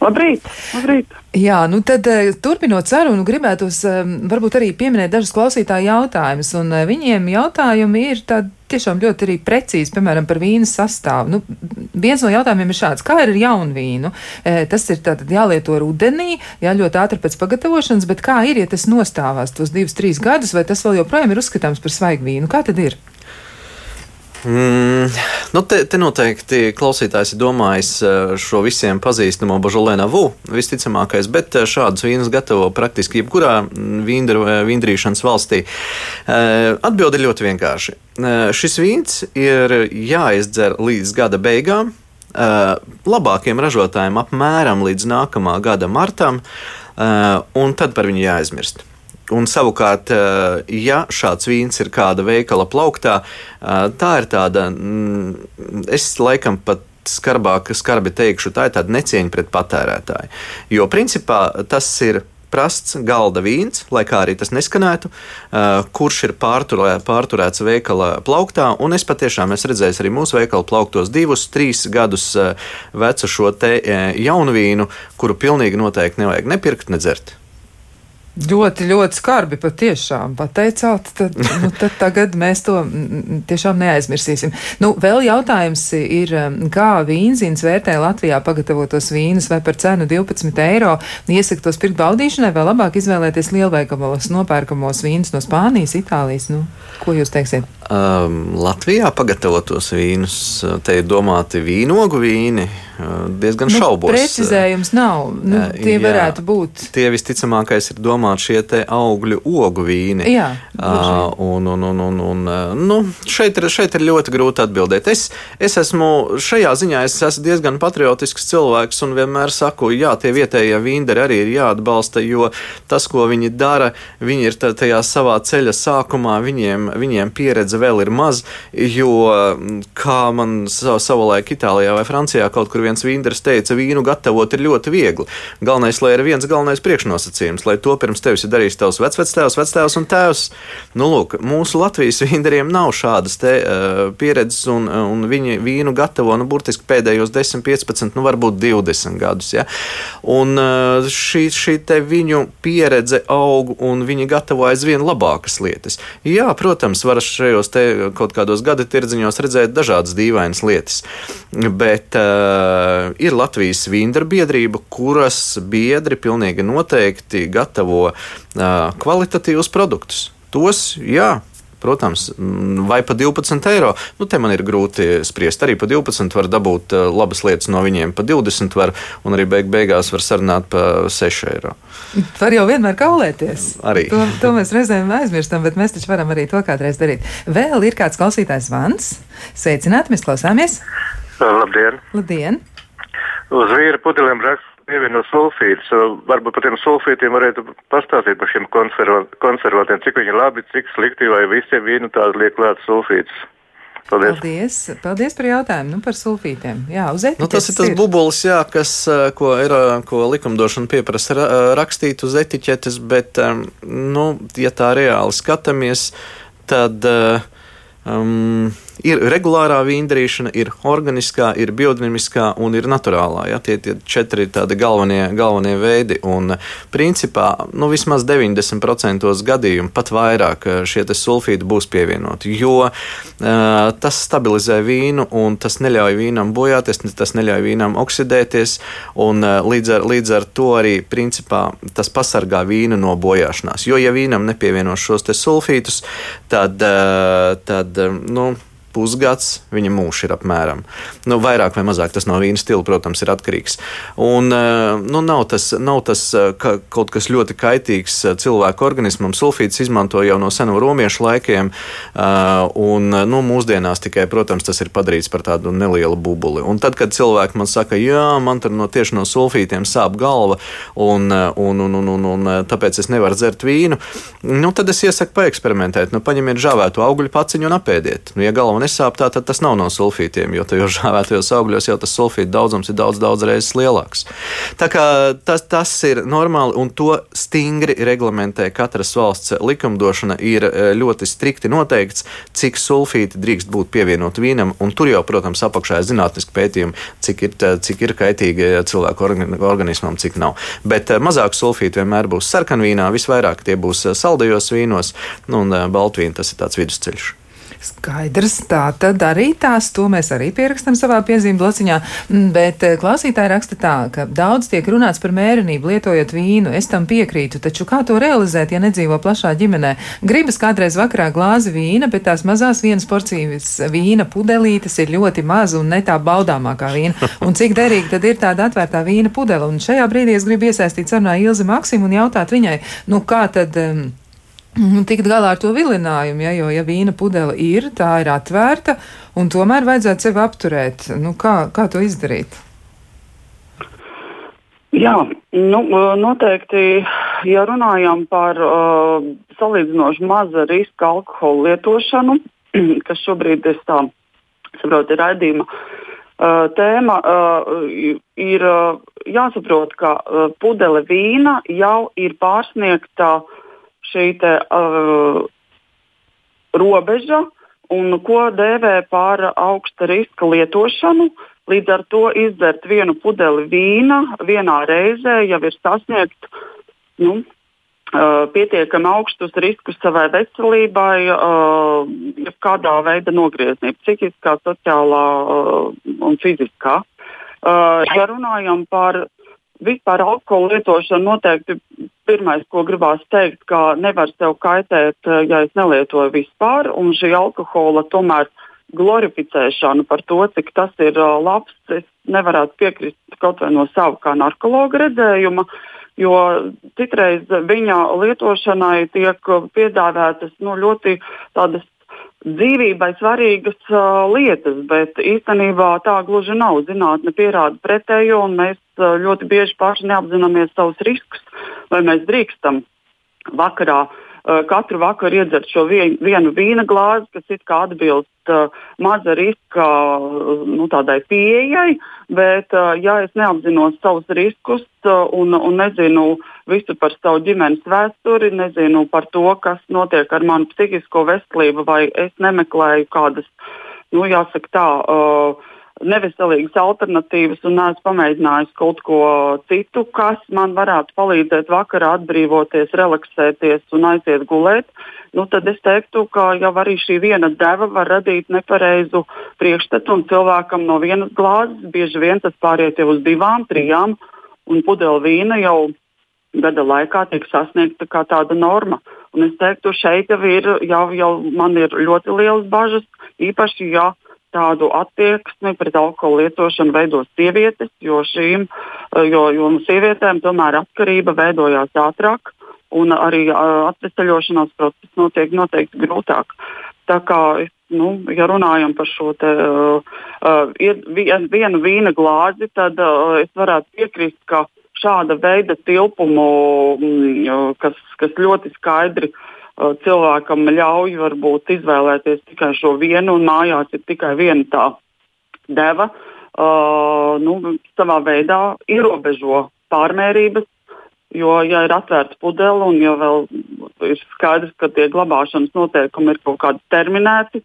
Labrīt! labrīt. Jā, nu tad eh, turpinot sarunu, gribētos eh, varbūt arī pieminēt dažus klausītāju jautājumus, un viņiem jautājumi ir tādi tiešām ļoti arī precīzi, piemēram, par vīna sastāvu. Nu, viens no jautājumiem ir šāds, kā ir ar jaunu vīnu? E, tas ir tātad jālieto rudenī, jā, ļoti ātri pēc pagatavošanas, bet kā ir, ja tas nostāvās tos divus, trīs gadus, vai tas vēl joprojām ir uzskatāms par svaigu vīnu? Kā tad ir? Mm, nu te, te noteikti klausītājs ir domājis eh, šo visiem pazīstamo Božolēnu Vu, visticamākais, bet eh, šādus vīnus gatavo praktiski jebkurā vīndrīšanas valstī. Eh, atbilde ir ļoti vienkārši. Šis vīns ir jāizdzer līdz gada beigām, labākiem ražotājiem apmēram līdz nākamā gada martam, un tad par viņu jāaizmirst. Un savukārt, eh, ja šāds vīns ir kāda veikala plauktā, eh, tā ir tāda, mm, es laikam pat skarbāk, skarbi teikšu, tā ir tāda necieņa pret patērētāju. Jo principā tas ir prasts galda vīns, lai kā arī tas neskanētu, uh, kurš ir pārturē, pārturēts veikala plauktā. Un es patiešām esmu redzējis arī mūsu veikala plauktos divus, trīs gadus vecu šo te jaunu vīnu, kuru pilnīgi noteikti nevajag nepirkt, nedzert. Ļoti, ļoti skarbi patiešām pateicāt, tad, nu, tad tagad mēs to tiešām neaizmirsīsim. Nu, vēl jautājums ir, kā vīnzins vērtē Latvijā pagatavotos vīnus vai par cenu 12 eiro iesaka tos pirkt baudīšanai vai labāk izvēlēties lielveikalos nopērkamos vīnus no Spānijas, Itālijas? Nu, ko jūs teiksiet? Um, Latvijā pagatavotos vīnus, te ir domāti vīnogu vīni, diezgan nu, šaubos. Precizējums nav. Nu, tie jā, varētu būt. Tie visticamākais ir domāti šie te augļu ogu vīni. Jā, uh, un, un, un, un, un, nu, šeit, ir, šeit ir ļoti grūti atbildēt. Es, es esmu šajā ziņā es esmu diezgan patriotisks cilvēks un vienmēr saku, jā, tie vietējie vīnderi arī ir jāatbalsta, jo tas, ko viņi dara, viņi ir tajā savā ceļa sākumā, viņiem, viņiem pieredze vēl ir maz, jo kā man savulaik Itālijā vai Francijā kaut kur viens vīnderis teica, vīnu gatavot ir ļoti viegli. Galvenais, lai ir viens galvenais priekšnosacījums, lai to pirms tevis ir darījis tavs vecvectēvs, vectēvs un tēvs. Nu, lūk, mūsu Latvijas vīnderiem nav šādas te, uh, pieredzes, un, un viņi vīnu gatavo nu, burtiski pēdējos 10, 15, nu, varbūt 20 gadus. Ja? Un uh, šī, šī viņu pieredze aug, un viņi gatavo aizvien labākas lietas. Jā, protams, var šajos kaut kādos gada tirdziņos redzēt dažādas dīvainas lietas, bet uh, ir Latvijas vīndarbiedrība, kuras biedri pilnīgi noteikti gatavo uh, kvalitatīvus produktus. Tos, jā, Protams, mm, vai pa 12 eiro. Nu, te man ir grūti spriest. Arī pa 12 var dabūt uh, labas lietas no viņiem, pa 20 var, un arī beig beigās var sarunāt pa 6 eiro. Var jau vienmēr kaulēties. Arī. To, to mēs reizēm aizmirstam, bet mēs taču varam arī to kādreiz darīt. Vēl ir kāds klausītājs Vans. Sveicināti, mēs klausāmies! Labdien! Labdien uz vīra pudelēm raksta pievieno sulfītus. Varbūt par tiem sulfītiem varētu pastāstīt par šiem konserva konservantiem, cik viņi labi, cik slikti, vai visiem vīnu tādu liek klāt sulfītus. Paldies. Paldies. Paldies par jautājumu nu, par sulfītiem. Jā, uz etiķetes. Nu, tas ir tas ir. bubulis, jā, kas, ko, ir, ko likumdošana pieprasa rakstīt uz etiķetes, bet, nu, ja tā reāli skatāmies, tad um, Ir regulārā vīndarīšana, ir organiskā, ir biodinamiskā un ir naturālā. Ja? Tie ir četri tādi galvenie, galvenie veidi. Un, principā, nu, vismaz 90% gadījumu, pat vairāk, šie sulfīti būs pievienoti. Jo uh, tas stabilizē vīnu un tas neļauj vīnam bojāties, tas neļauj vīnam oksidēties. Un, uh, līdz, ar, līdz ar to arī principā, tas pasargā vīnu no bojāšanās. Jo, ja vīnam nepievienos šos sulfītus, tad, uh, tad nu, pusgads, viņa mūžs ir apmēram. Nu, vairāk vai mazāk tas no vīna stila, protams, ir atkarīgs. Un, eh, nu, nav tas, nav tas eh, ka, kaut kas ļoti kaitīgs eh, cilvēku organismam. Sulfīts izmanto jau no seno romiešu laikiem, un nu, mūsdienās tikai, protams, tas ir padarīts par tādu nelielu bubuli. Un tad, kad cilvēki man saka, jā, man tur no tieši no sulfītiem sāp galva, un, un, un, un, un, un tāpēc es nevaru dzert vīnu, nu, tad es iesaku paeksperimentēt. Nu, paņemiet žāvētu augļu paciņu un apēdiet. Nu, ja galva nesāp, tā, tad tas nav no sulfītiem, jo tajos žāvētajos augļos jau tas sulfītu daudzums ir daudz, daudz reizes lielāks. Tā kā tas, tas ir normāli, un to stingri reglamentē katras valsts likumdošana. Ir e, ļoti strikti noteikts, cik sulfīti drīkst būt pievienot vīnam, un tur jau, protams, apakšā ir zinātniski pētījumi, cik ir, cik ir kaitīgi cilvēku organismam, cik nav. Bet e, mazāk sulfīti vienmēr būs sarkanvīnā, visvairāk tie būs e, saldajos vīnos, nu, un baltvīna tas ir tāds vidusceļš. Skaidrs, tā tad arī tās, to mēs arī pierakstam savā piezīmju blociņā, mm, bet eh, klausītāji raksta tā, ka daudz tiek runāts par mērenību lietojot vīnu, es tam piekrītu, taču kā to realizēt, ja nedzīvo plašā ģimenē? Gribas kādreiz vakarā glāzi vīna, bet tās mazās vienas porcijas vīna pudelītes ir ļoti maza un ne tā baudāmākā vīna. Un cik derīgi tad ir tāda atvērtā vīna pudele? Un šajā brīdī es gribu iesaistīt sarunā Ilzi Maksimu un jautāt viņai, nu kā tad. Um, tikt galā ar to vilinājumu, ja, jo, ja vīna pudele ir, tā ir atvērta, un tomēr vajadzētu sevi apturēt. Nu, kā, kā to izdarīt? Jā, nu, noteikti, ja runājam par uh, salīdzinoši maza riska alkohola lietošanu, kas šobrīd es tā saprotu, ir raidījuma uh, tēma, uh, ir uh, jāsaprot, ka uh, pudele vīna jau ir pārsniegta uh, šī te, uh, robeža un ko dēvē par augsta riska lietošanu. Līdz ar to izdzert vienu pudeli vīna vienā reizē jau ir sasniegt nu, uh, pietiekami augstus riskus savai veselībai, uh, kādā veidā nogrieznība, psihiskā, sociālā uh, un fiziskā. Uh, ja runājam par vispār alkohola lietošanu, noteikti pirmais, ko gribās teikt, ka nevar sev kaitēt, eh, ja es nelietoju vispār, un šī alkohola tomēr glorificēšana par to, cik tas ir uh, labs, es nevarētu piekrist kaut vai no sava kā narkologa redzējuma, jo citreiz viņa lietošanai tiek piedāvātas nu, ļoti tādas dzīvībai svarīgas uh, lietas, bet īstenībā tā gluži nav. Zinātne pierāda pretējo, un mēs uh, ļoti bieži paši neapzināmies savus riskus vai mēs drīkstam vakarā uh, katru vakaru iedzert šo vien, vienu vīna glāzi, kas it kā atbilst uh, maza riska uh, nu, tādai pieejai, bet uh, ja es neapzinos savus riskus uh, un, un nezinu visu par savu ģimenes vēsturi, nezinu par to, kas notiek ar manu psihisko veselību, vai es nemeklēju kādas, nu, jāsaka tā, uh, neveselīgas alternatīvas un neesmu pamēģinājis kaut ko citu, kas man varētu palīdzēt vakarā atbrīvoties, relaksēties un aiziet gulēt, nu, tad es teiktu, ka jau arī šī viena deva var radīt nepareizu priekšstatu un cilvēkam no vienas glāzes bieži vien tas pāriet jau uz divām, trijām un pudeli vīna jau gada laikā tiek sasniegta kā tāda norma. Un es teiktu, šeit jau ir, jau, jau man ir ļoti lielas bažas, īpaši, ja tādu attieksmi pret alkohola lietošanu veido sievietes, jo, šīm, eh, jo, jo sievietēm tomēr atkarība veidojās ātrāk un arī uh, atvesaļošanās process notiek noteikti grūtāk. Tā kā, nu, ja runājam par šo te, uh, uh, vienu vīna glāzi, tad uh, es varētu piekrist, ka šāda veida tilpumu, mm, kas, kas ļoti skaidri Uh, cilvēkam ļauj varbūt izvēlēties tikai šo vienu, un mājās ir tikai viena tā deva, uh, nu, savā veidā ierobežo pārmērības. Jo, ja ir atvērta pudele un ja vēl ir skaidrs, ka tie glabāšanas noteikumi ir kaut kādi terminēti,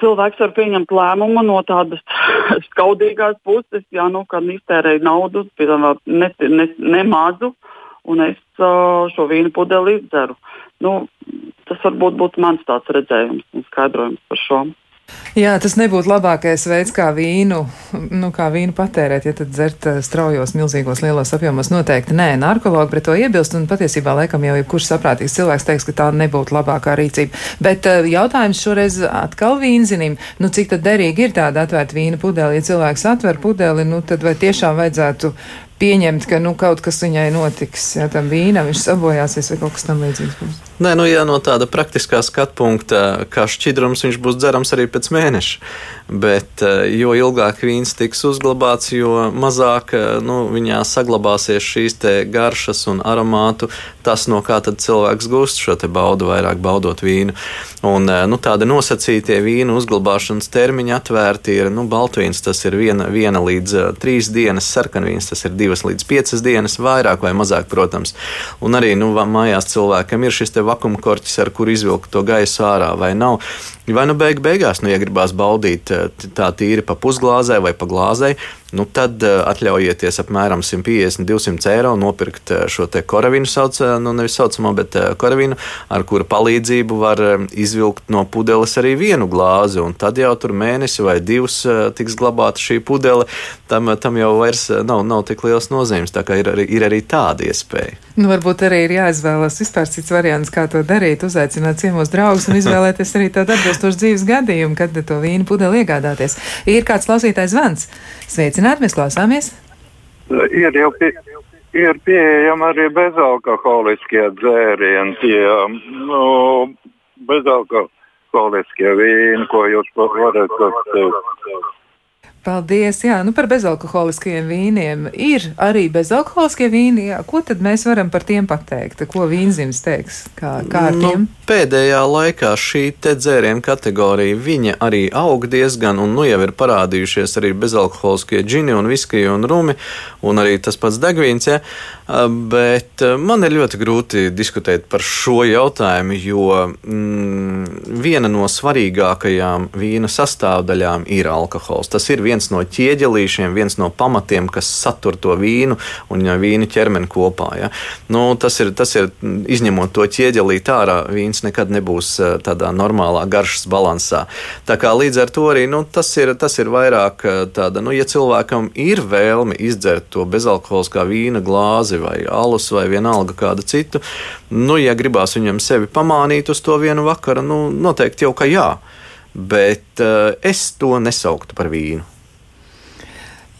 cilvēks var pieņemt lēmumu no tādas skaudīgās puses, ja nu, iztērēja naudu, piemēram, ne, ne, ne mazu, un es šo vīnu pudeli izdzeru. Nu, tas varbūt būtu mans tāds redzējums un skaidrojums par šo. Jā, tas nebūtu labākais veids, kā vīnu, nu, kā vīnu patērēt, ja tad dzert straujos, milzīgos, lielos apjomos. Noteikti nē, narkologi pret to iebilst, un patiesībā laikam jau jebkurš saprātīgs cilvēks teiks, ka tā nebūtu labākā rīcība. Bet jautājums šoreiz atkal vīnzinim, nu, cik tad derīgi ir tāda atvērta vīna pudeli? Ja cilvēks atver pudeli, nu, tad vai tiešām vajadzētu pieņemt, ka nu, kaut kas viņai notiks, ja tam vīnam viņš sabojāsies vai kaut kas tam līdzīgs būs? Nē, nu, ja no tāda praktiskā skatu punkta, kā šķidrums, viņš būs dzerams arī pēc mēneša. Bet eh, jo ilgāk vīns tiks uzglabāts, jo mazāk eh, nu, viņā saglabāsies šīs garšas un aromātu. Tas, no kā cilvēks gūst šo baudu, vairāk baudot vīnu. Un, eh, nu, tādi nosacītie vīnu uzglabāšanas termiņi atvērti ir nu, baltvīns, tas ir viena, viena līdz trīs dienas, sarkanvīns, tas ir divas līdz piecas dienas, vairāk vai mazāk, protams. Un arī nu, mājās cilvēkam ir šis te vakumkorķis, ar kuru izvilkt to gaisu ārā, vai nav. Vai nu beig beigās, nu, ja gribās baudīt eh, tā tīri pa pusglāzē vai pa glāzē, nu, tad uh, atļaujieties apmēram 150-200 eiro nopirkt uh, šo te koravīnu, sauc, uh, nu, nevis saucamo, bet koravīnu, ar kura palīdzību var izvilkt no pudeles arī vienu glāzi, un tad jau tur mēnesi vai divus tiks glabāta šī pudele. Tam, tam jau vairs nav, nav tik liels nozīmes, tā kā ir arī, ir arī tāda iespēja. Nu, varbūt arī ir jāizvēlas vispār cits variants, kā to darīt, uzaicināt ciemos draugus un izvēlēties arī tādu atbilstošu dzīves gadījumu, kad to vīnu pudeli iegādāties. Ir kāds klausītājs zvans. Sveicināti, mēs klausāmies! Ir jau pie, ir pieejami arī bezalkoholiskie dzērieni, tie nu, bezalkoholiskie vīni, ko jūs varat teikt. Paldies! Jā, nu par bezalkoholiskiem vīniem. Ir arī bezalkoholiskie vīni. Jā. Ko tad mēs varam par tiem pateikt? Ko vīnzims teiks? Kā, kā nu, pēdējā laikā šī dzērienu kategorija viņa arī aug diezgan, un nu jau ir parādījušies arī bezalkoholiskie džini un viskija un rumi, un arī tas pats degvīns. Ja? Bet man ir ļoti grūti diskutēt par šo jautājumu, jo mm, viena no svarīgākajām vīna sastāvdaļām ir alkohols. Tas ir viens no ķieģelīšiem, viens no pamatiem, kas satur to vīnu un vīnu ķermeni kopā. Ja? Nu, tas, ir, tas ir izņemot to ķieģelīt ārā, vīns nekad nebūs eh, tādā normālā garšas balansā. Tā kā līdz ar to arī nu, tas, ir, tas ir vairāk eh, tāda, nu, ja cilvēkam ir vēlme izdzert to bezalkoholiskā vīna glāzi vai alus vai vienalga kādu citu, nu, ja gribās viņam sevi pamānīt uz to vienu vakaru, nu, noteikti jau ka jā bet uh, es to nesauktu par vīnu.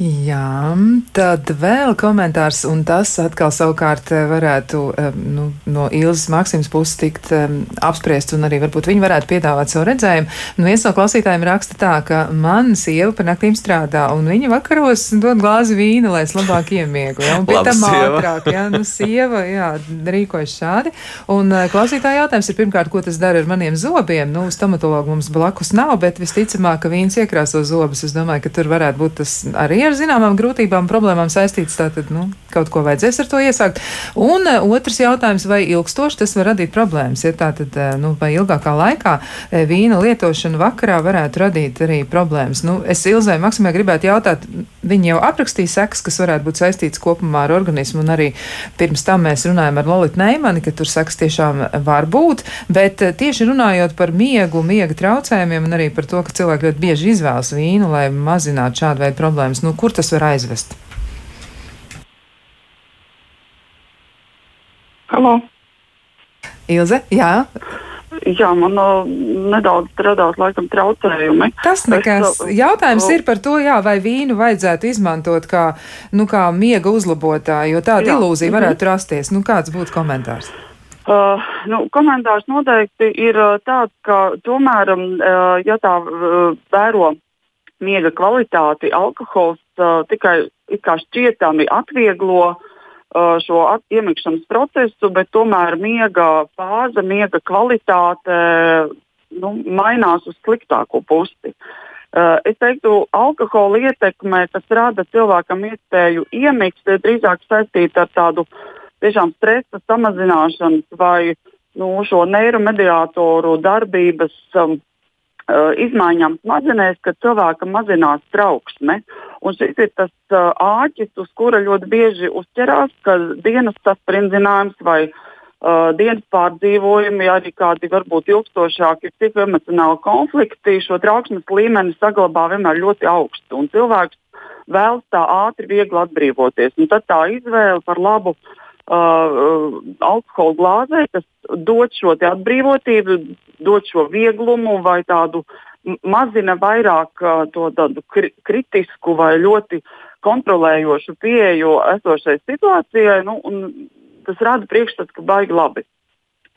Jā, tad vēl komentārs, un tas atkal savukārt eh, varētu nu, no Ilzas Maksimas puses tikt um, apspriests, un arī varbūt viņi varētu piedāvāt savu redzējumu. Nu, viens no klausītājiem raksta tā, ka man sieva pa naktīm strādā, un viņa vakaros dod glāzi vīna, lai es labāk iemiegu, ja, un pie tam ātrāk, jā, nu, sieva, jā, rīkojas šādi. Un klausītāja jautājums ir pirmkārt, ko tas dara ar maniem zobiem? Nu, stomatologu mums blakus nav, bet visticamāk, ka vīns iekrāso zobus. Es domāju, ka tur varētu būt tas arī ar zināmām grūtībām, problēmām saistīts. Tātad nu, kaut ko vajadzēs ar to iesākt. Un uh, otrs jautājums, vai ilgstoši tas var radīt problēmas? Ja tātad, uh, nu, vai ilgākā laikā uh, vīna lietošana vakarā varētu radīt arī problēmas? Nu, es Ilzai Maksimai gribētu jautāt, viņi jau aprakstīja sekas, kas varētu būt saistītas kopumā ar organismu, un arī pirms tam mēs runājam ar Lolitu Neimani, ka tur sekas tiešām var būt, bet tieši runājot par miegu, miega traucējumiem un arī par to, ka cilvēki ļoti bieži izvēlas vīnu, lai mazinātu šādu veidu problēmas, nu, kur tas var aizvest? Halo! Ilze, jā. Jā, man uh, nedaudz radās laikam traucējumi. Tas nekas. Es, uh, Jautājums uh, ir par to, jā, vai vīnu vajadzētu izmantot kā, nu, kā miega uzlabotāju, jo tāda jā. ilūzija varētu mm -hmm. rasties. Nu, kāds būtu komentārs? Uh, nu, komentārs noteikti ir uh, tāds, ka tomēr, um, uh, ja tā uh, vēro miega kvalitāti, alkohols uh, tikai šķietami atvieglo uh, šo at iemikšanas procesu, bet tomēr miega fāze, miega kvalitāte nu, mainās uz sliktāko pusi. Uh, es teiktu, alkohola ietekme, kas rada cilvēkam iespēju iemigt, ir drīzāk saistīta ar tādu tiešām stresa samazināšanas vai nu, šo neiromediātoru darbības um, uh, izmaiņām smadzenēs, kad cilvēkam mazinās trauksme. Un šis ir tas uh, āķis, uz kura ļoti bieži uzķerās, ka dienas saspringzinājums vai uh, dienas pārdzīvojumi, arī kādi varbūt ilgstošāki psihoemocionāli konflikti, šo trauksmes līmeni saglabā vienmēr ļoti augstu. Cilvēks vēlas tā ātri, viegli atbrīvoties. Un tad tā izvēle par labu uh, alkohola glāzē, kas dod šo atbrīvotību, dod šo vieglumu vai tādu mazina vairāk uh, to tādu kri kritisku vai ļoti kontrolējošu pieeju esošai situācijai. Nu, tas rada priekšstats, ka baigi labi.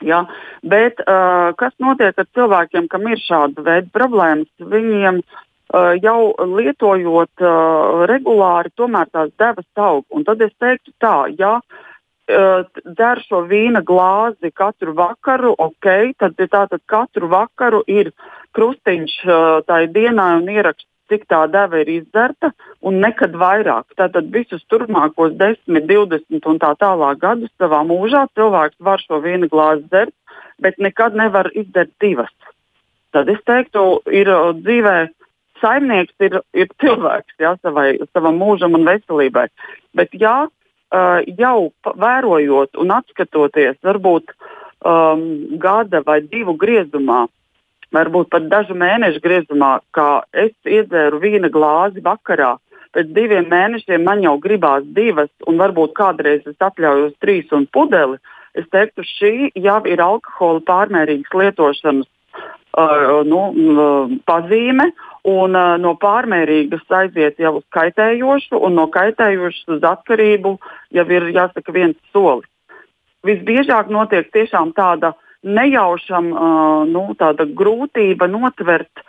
Ja? Bet uh, kas notiek ar cilvēkiem, kam ir šāda veida problēmas? Viņiem uh, jau lietojot uh, regulāri, tomēr tās devas aug. Un tad es teiktu tā, ja dzer šo vīna glāzi katru vakaru, ok, tad tātad katru vakaru ir krustiņš tai dienai un ieraksts, cik tā deva ir izdzerta, un nekad vairāk. Tātad visus turpmākos 10, 20 un tā tālāk gadus savā mūžā cilvēks var šo viena glāzi dzert, bet nekad nevar izdzert divas. Tad es teiktu, ir dzīvē saimnieks, ir, ir cilvēks jā, savai, savam mūžam un veselībai. Bet jā, jau vērojot un atskatoties, varbūt um, gada vai divu griezumā, varbūt pat dažu mēnešu griezumā, kā es iedzēru vīna glāzi vakarā. Pēc diviem mēnešiem man jau gribās divas, un varbūt kādreiz es atļaujos trīs un pudeli. Es teiktu, šī jau ir alkohola pārmērīgas lietošanas uh, nu, uh, pazīme, un uh, no pārmērīgas aiziet jau uz kaitējošu, un no kaitējošas uz atkarību jau ir jāsaka viens solis. Visbiežāk notiek tiešām tāda nejaušam uh, nu, grūtība notvert,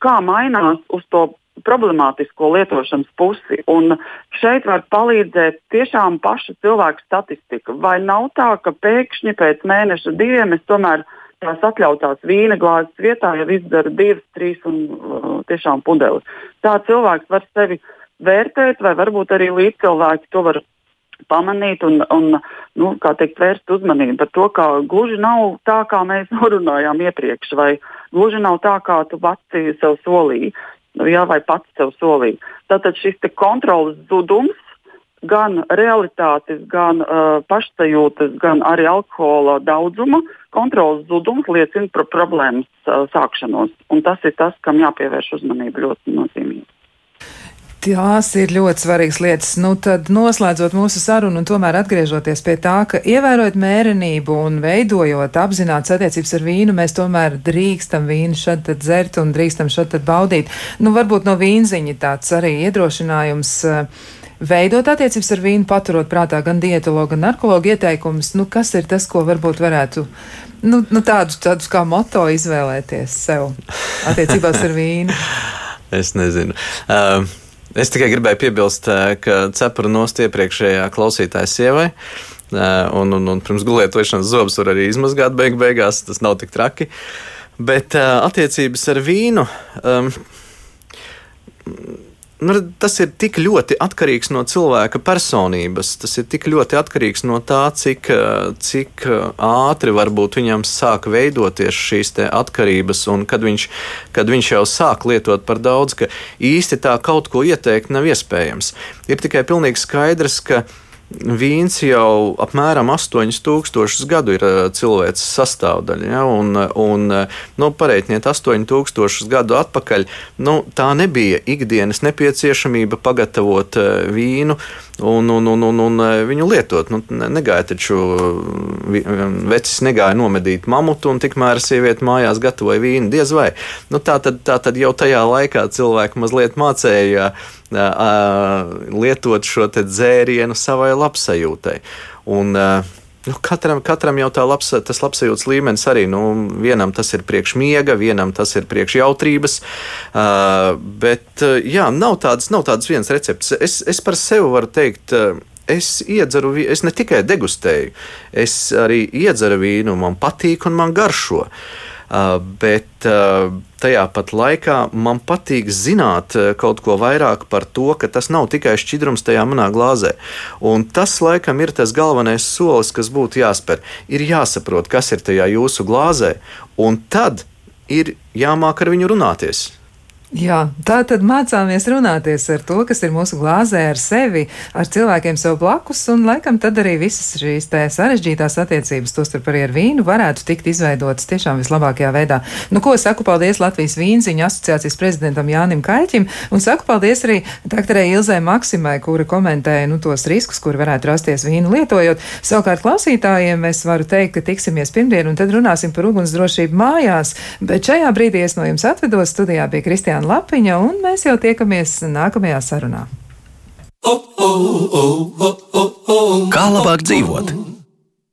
kā mainās uz to problemātisko lietošanas pusi. Un šeit var palīdzēt tiešām paša cilvēka statistika. Vai nav tā, ka pēkšņi pēc mēneša diviem es tomēr tās atļautās vīna glāzes vietā jau izdaru divas, trīs un uh, tiešām pudeli. Tā cilvēks var sevi vērtēt, vai varbūt arī līdzcilvēki to var pamanīt un, un nu, teikt, vērst uzmanību par to, ka gluži nav tā, kā mēs norunājām iepriekš, vai gluži nav tā, kā tu pats sev solīji, jā, vai pats sev solīji. Tātad šis kontrolas zudums, gan realitātes, gan uh, pašsajūtas, gan arī alkohola daudzuma kontrolas zudums liecina par problēmas uh, sākšanos. Un tas ir tas, kam jāpievērš uzmanība ļoti nozīmīgi. Tās ir ļoti svarīgas lietas. Nu, tad noslēdzot mūsu sarunu un tomēr atgriežoties pie tā, ka ievērojot mērenību un veidojot apzināts attiecības ar vīnu, mēs tomēr drīkstam vīnu šad tad dzert un drīkstam šad tad baudīt. Nu, varbūt no vīnziņa tāds arī iedrošinājums. Veidot attiecības ar vīnu, paturot prātā gan dietologu, gan narkologu ieteikumus, nu, kas ir tas, ko varbūt varētu nu, nu, tādus, tādus kā moto izvēlēties sev attiecībās ar vīnu? Es nezinu. Uh, Es tikai gribēju piebilst, eh, ka cepura nost iepriekšējā klausītāja sievai. Eh, un, un, un pirms gulietošanas zobus var arī izmazgāt beig beigās, tas nav tik traki. Bet uh, attiecības ar vīnu. Um, tas ir tik ļoti atkarīgs no cilvēka personības. Tas ir tik ļoti atkarīgs no tā, cik, cik ātri varbūt viņam sāk veidoties šīs atkarības, un kad viņš, kad viņš jau sāk lietot par daudz, ka īsti tā kaut ko ieteikt nav iespējams. Ir tikai pilnīgi skaidrs, ka Vīns jau apmēram 8000 gadu ir eh, cilvēks sastāvdaļa. Ja, un, un nu, pareitniet, 8000 gadu atpakaļ nu, tā nebija ikdienas nepieciešamība pagatavot eh, vīnu un, un, un, un, un eh, viņu lietot. Nu, negāja taču vecis negāja nomedīt mamutu, un tikmēr sieviete mājās gatavoja vīnu. Diez vai. Nu, tā, tad, tā tad jau tajā laikā cilvēki mazliet mācīja lietot šo dzērienu savai labsajūtai. Un, Nu, katram, katram jau labs, tas labsajūtas līmenis arī. Nu, vienam tas ir priekš miega, vienam tas ir priekš jautrības. Uh, bet jā, nav tādas, nav tādas vienas receptes. Es, es par sevi varu teikt. Uh, es iedzeru, es ne tikai degustēju, es arī iedzeru vīnu, man patīk un man garšo. Uh, Uh, bet uh, tajā pat laikā man patīk zināt uh, kaut ko vairāk par to, ka tas nav tikai šķidrums tajā manā glāzē. Un tas, laikam, ir tas galvenais solis, kas būtu jāspēr. Ir jāsaprot, kas ir tajā jūsu glāzē, un tad ir jāmāk ar viņu runāties. Jā, tā tad mācāmies runāties ar to, kas ir mūsu glāzē, ar sevi, ar cilvēkiem sev blakus, un laikam tad arī visas šīs tā sarežģītās attiecības, tostarp arī ar vīnu, varētu tikt izveidotas tiešām vislabākajā veidā. Nu, ko saku paldies Latvijas vīnziņu asociācijas prezidentam Jānim Kaļķim, un saku paldies arī doktorai Ilzai Maksimai, kura komentēja nu, tos riskus, kur varētu rasties vīnu lietojot. Savukārt klausītājiem es varu teikt, ka tiksimies pirmdien, un tad runāsim par ugunsdrošību mājās, bet šajā brīdī es no jums atvedos studijā pie Kristiāna. Kristiāna Lapiņa, un mēs jau tiekamies nākamajā sarunā. Kā labāk dzīvot?